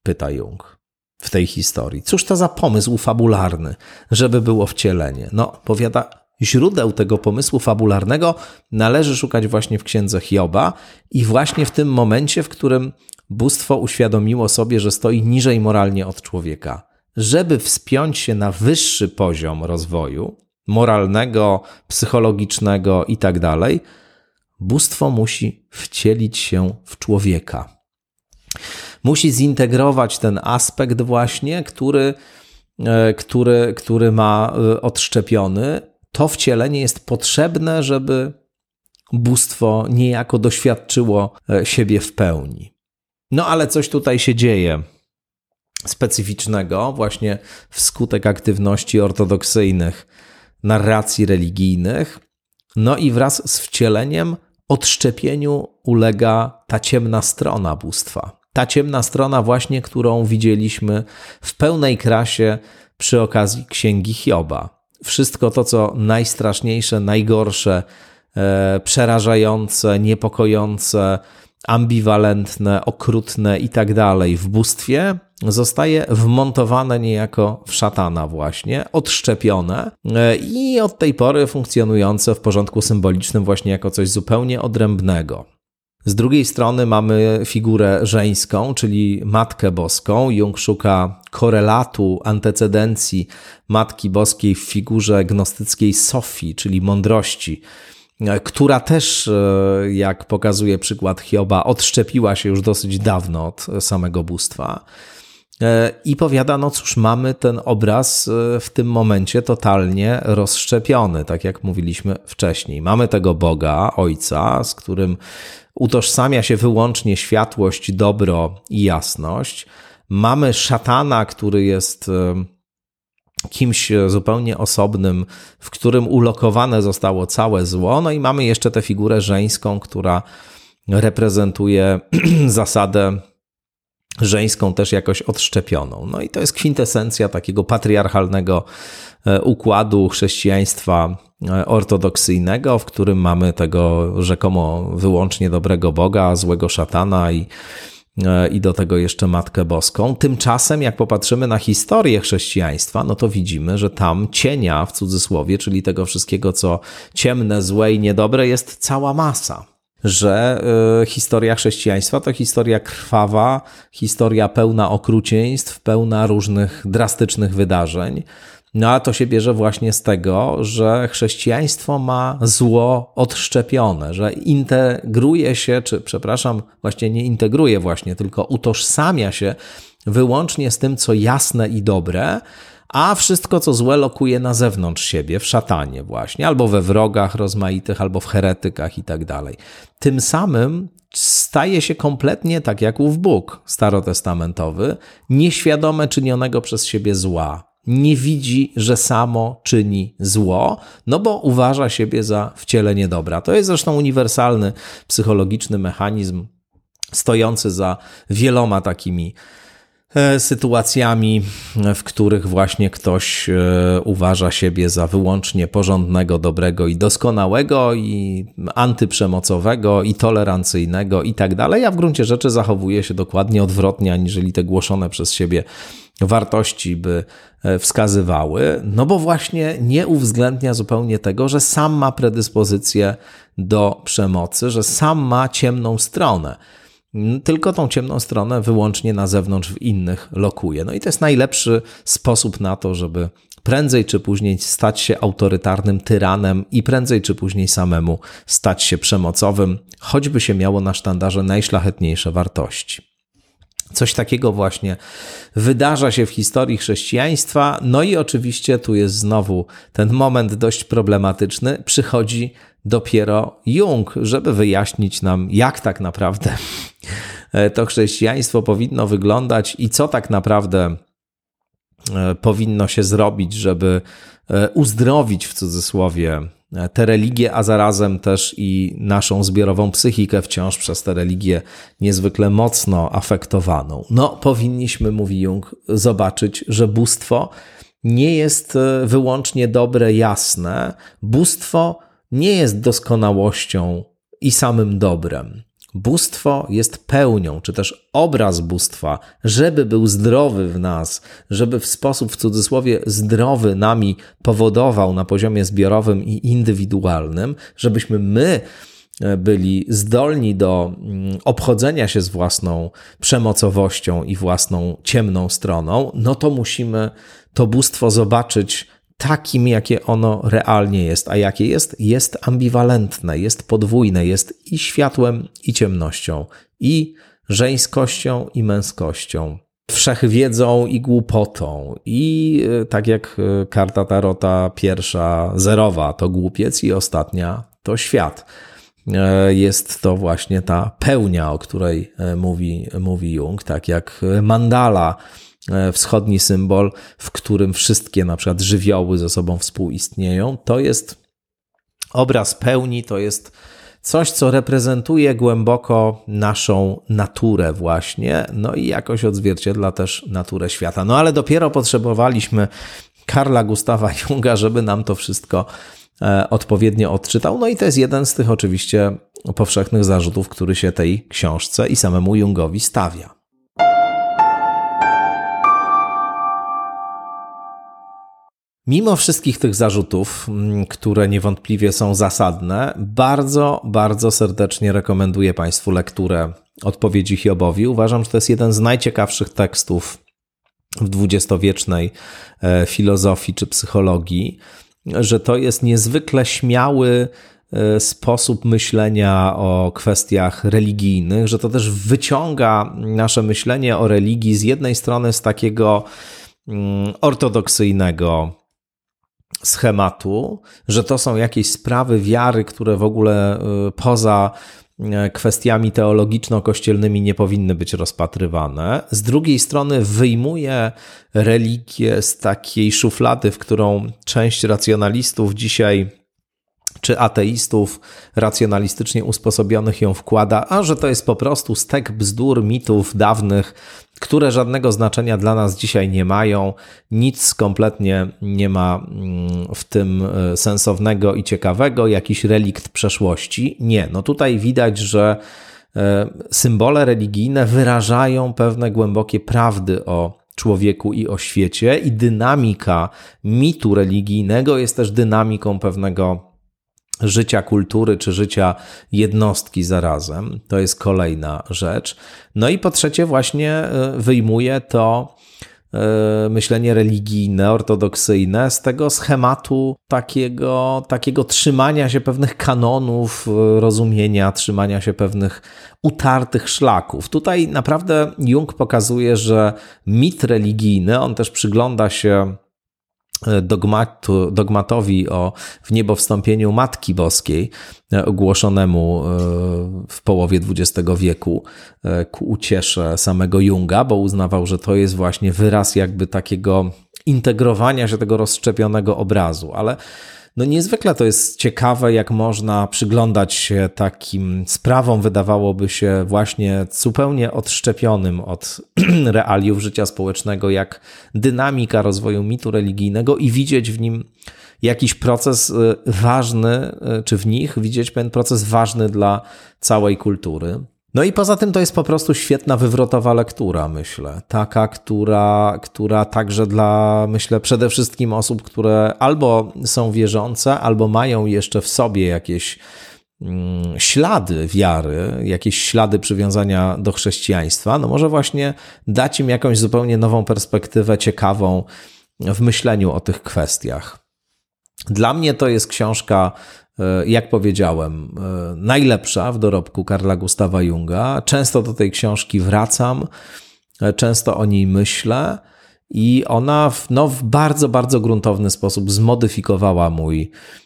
[SPEAKER 1] Pyta Jung w tej historii. Cóż to za pomysł fabularny, żeby było wcielenie? No, powiada, źródeł tego pomysłu fabularnego należy szukać właśnie w księdze Hioba i właśnie w tym momencie, w którym bóstwo uświadomiło sobie, że stoi niżej moralnie od człowieka. Żeby wspiąć się na wyższy poziom rozwoju moralnego, psychologicznego itd., tak bóstwo musi wcielić się w człowieka. Musi zintegrować ten aspekt właśnie, który, e, który, który ma e, odszczepiony to wcielenie jest potrzebne, żeby bóstwo niejako doświadczyło e, siebie w pełni. No ale coś tutaj się dzieje specyficznego, właśnie wskutek aktywności ortodoksyjnych narracji religijnych. No i wraz z wcieleniem odszczepieniu ulega ta ciemna strona bóstwa. Ta ciemna strona, właśnie którą widzieliśmy w pełnej krasie przy okazji księgi Hioba wszystko to, co najstraszniejsze, najgorsze, e, przerażające, niepokojące, ambiwalentne, okrutne i tak dalej w bóstwie zostaje wmontowane niejako w szatana właśnie, odszczepione e, i od tej pory funkcjonujące w porządku symbolicznym właśnie jako coś zupełnie odrębnego. Z drugiej strony mamy figurę żeńską, czyli Matkę Boską. Jung szuka korelatu, antecedencji Matki Boskiej w figurze gnostyckiej Sofii, czyli mądrości, która też, e, jak pokazuje przykład Hioba, odszczepiła się już dosyć dawno od samego bóstwa. E, I powiada, no cóż, mamy ten obraz e, w tym momencie totalnie rozszczepiony, tak jak mówiliśmy wcześniej. Mamy tego Boga, Ojca, z którym utożsamia się wyłącznie światłość, dobro i jasność. Mamy szatana, który jest e, kimś zupełnie osobnym, w którym ulokowane zostało całe zło. No i mamy jeszcze tę figurę żeńską, która reprezentuje zasadę żeńską też jakoś odszczepioną. No i to jest kwintesencja takiego patriarchalnego e, układu chrześcijaństwa e, ortodoksyjnego, w którym mamy tego rzekomo wyłącznie dobrego Boga, złego szatana i, e, i do tego jeszcze Matkę Boską. Tymczasem, jak popatrzymy na historię chrześcijaństwa, no to widzimy, że tam cienia w cudzysłowie, czyli tego wszystkiego, co ciemne, złe i niedobre, jest cała masa że y, historia chrześcijaństwa to historia krwawa, historia pełna okrucieństw, pełna różnych drastycznych wydarzeń. No a to się bierze właśnie z tego, że chrześcijaństwo ma zło odszczepione, że integruje się, czy przepraszam, właśnie nie integruje właśnie, tylko utożsamia się wyłącznie z tym, co jasne i dobre, a wszystko, co złe, lokuje na zewnątrz siebie, w szatanie właśnie, albo we wrogach rozmaitych, albo w heretykach i tak dalej. Tym samym staje się kompletnie tak jak ów Bóg starotestamentowy, nieświadome czynionego przez siebie zła. Nie widzi, że samo czyni zło, no bo uważa siebie za wcielenie dobra. To jest zresztą uniwersalny psychologiczny mechanizm stojący za wieloma takimi sytuacjami, w których właśnie ktoś e, uważa siebie za wyłącznie porządnego, dobrego i doskonałego, i antyprzemocowego, i tolerancyjnego, i tak dalej, a w gruncie rzeczy zachowuje się dokładnie odwrotnie, aniżeli te głoszone przez siebie wartości by e, wskazywały, no bo właśnie nie uwzględnia zupełnie tego, że sam ma predyspozycję do przemocy, że sam ma ciemną stronę tylko tą ciemną stronę wyłącznie na zewnątrz w innych lokuje. No i to jest najlepszy sposób na to, żeby prędzej czy później stać się autorytarnym tyranem i prędzej czy później samemu stać się przemocowym, choćby się miało na sztandarze najszlachetniejsze wartości. Coś takiego właśnie wydarza się w historii chrześcijaństwa. No i oczywiście tu jest znowu ten moment dość problematyczny. Przychodzi dopiero Jung, żeby wyjaśnić nam, jak tak naprawdę to chrześcijaństwo powinno wyglądać i co tak naprawdę e, powinno się zrobić, żeby e, uzdrowić w cudzysłowie tę religię, a zarazem też i naszą zbiorową psychikę wciąż przez tę religię niezwykle mocno afektowaną. No, powinniśmy, mówi Jung, zobaczyć, że bóstwo nie jest e, wyłącznie dobre, jasne. Bóstwo nie jest doskonałością i samym dobrem. Bóstwo jest pełnią, czy też obraz bóstwa, żeby był zdrowy w nas, żeby w sposób w cudzysłowie zdrowy nami powodował na poziomie zbiorowym i indywidualnym, żebyśmy my e, byli zdolni do mm, obchodzenia się z własną przemocowością i własną ciemną stroną, no to musimy to bóstwo zobaczyć takim, jakie ono realnie jest. A jakie jest? Jest ambiwalentne, jest podwójne, jest i światłem, i ciemnością, i żeńskością, i męskością, wszechwiedzą i głupotą. I e, tak jak e, karta Tarota pierwsza, zerowa to głupiec, i ostatnia to świat. E, jest to właśnie ta pełnia, o której mówi, mówi Jung, tak jak mandala wschodni symbol, w którym wszystkie na przykład żywioły ze sobą współistnieją. To jest obraz pełni, to jest coś, co reprezentuje głęboko naszą naturę, właśnie, no i jakoś odzwierciedla też naturę świata. No ale dopiero potrzebowaliśmy Karla Gustawa Junga, żeby nam to wszystko e, odpowiednio odczytał. No i to jest jeden z tych oczywiście powszechnych zarzutów, który się tej książce i samemu Jungowi stawia. Mimo wszystkich tych zarzutów, mm, które niewątpliwie są zasadne, bardzo, bardzo serdecznie rekomenduję Państwu lekturę odpowiedzi Hiobowi. Uważam, że to jest jeden z najciekawszych tekstów w dwudziestowiecznej e, filozofii czy psychologii, że to jest niezwykle śmiały e, sposób myślenia o kwestiach religijnych, że to też wyciąga nasze myślenie o religii z jednej strony z takiego mm, ortodoksyjnego schematu, że to są jakieś sprawy wiary, które w ogóle y, poza y, kwestiami teologiczno-kościelnymi nie powinny być rozpatrywane. Z drugiej strony wyjmuje religię z takiej szuflady, w którą część racjonalistów dzisiaj czy ateistów racjonalistycznie usposobionych ją wkłada, a że to jest po prostu stek bzdur, mitów dawnych, które żadnego znaczenia dla nas dzisiaj nie mają. Nic kompletnie nie ma mm, w tym e, sensownego i ciekawego, jakiś relikt przeszłości. Nie, no tutaj widać, że e, symbole religijne wyrażają pewne głębokie prawdy o człowieku i o świecie, i dynamika mitu religijnego jest też dynamiką pewnego życia kultury czy życia jednostki zarazem. To jest kolejna rzecz. No i po trzecie, właśnie e, wyjmuje to e, myślenie religijne, ortodoksyjne z tego schematu takiego, takiego trzymania się pewnych kanonów e, rozumienia, trzymania się pewnych utartych szlaków. Tutaj naprawdę Jung pokazuje, że mit religijny, on też przygląda się dogmatu, dogmatowi o wniebowstąpieniu Matki Boskiej, e, ogłoszonemu e, w połowie XX wieku e, ku uciesze samego Junga, bo uznawał, że to jest właśnie wyraz jakby takiego integrowania się tego rozszczepionego obrazu, ale no niezwykle to jest ciekawe, jak można przyglądać się takim sprawom, wydawałoby się właśnie zupełnie odszczepionym od realiów życia społecznego, jak dynamika rozwoju mitu religijnego i widzieć w nim jakiś proces y, ważny, y, czy w nich widzieć pewien proces ważny dla całej kultury. No i poza tym to jest po prostu świetna wywrotowa lektura, myślę. Taka, która, która także dla, myślę, przede wszystkim osób, które albo są wierzące, albo mają jeszcze w sobie jakieś mm, ślady wiary, jakieś ślady przywiązania do chrześcijaństwa, no może właśnie dać im jakąś zupełnie nową perspektywę, ciekawą, w myśleniu o tych kwestiach. Dla mnie to jest książka, jak powiedziałem, e, najlepsza w dorobku Karla Gustawa Junga. Często do tej książki wracam, e, często o niej myślę. I ona w, no, w bardzo, bardzo gruntowny sposób zmodyfikowała mój e,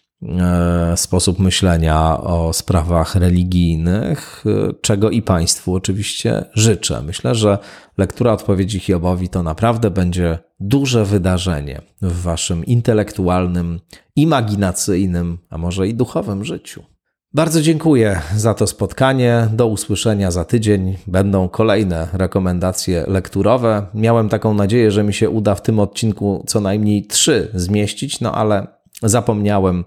[SPEAKER 1] sposób myślenia o sprawach religijnych, e, czego i Państwu oczywiście życzę. Myślę, że lektura odpowiedzi Hiobowi to naprawdę będzie duże wydarzenie w Waszym intelektualnym, imaginacyjnym, a może i duchowym życiu. Bardzo dziękuję za to spotkanie. Do usłyszenia za tydzień. Będą kolejne rekomendacje lekturowe. Miałem taką nadzieję, że mi się uda w tym odcinku co najmniej trzy zmieścić, no ale zapomniałem,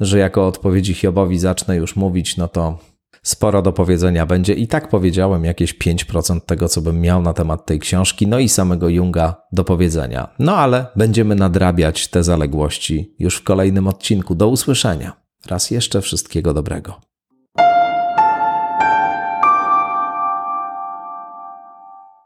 [SPEAKER 1] że jako odpowiedzi Hiobowi zacznę już mówić, no to sporo do powiedzenia będzie. I tak powiedziałem jakieś 5% tego, co bym miał na temat tej książki, no i samego Junga do powiedzenia. No ale będziemy nadrabiać te zaległości już w kolejnym odcinku. Do usłyszenia. Raz jeszcze wszystkiego dobrego.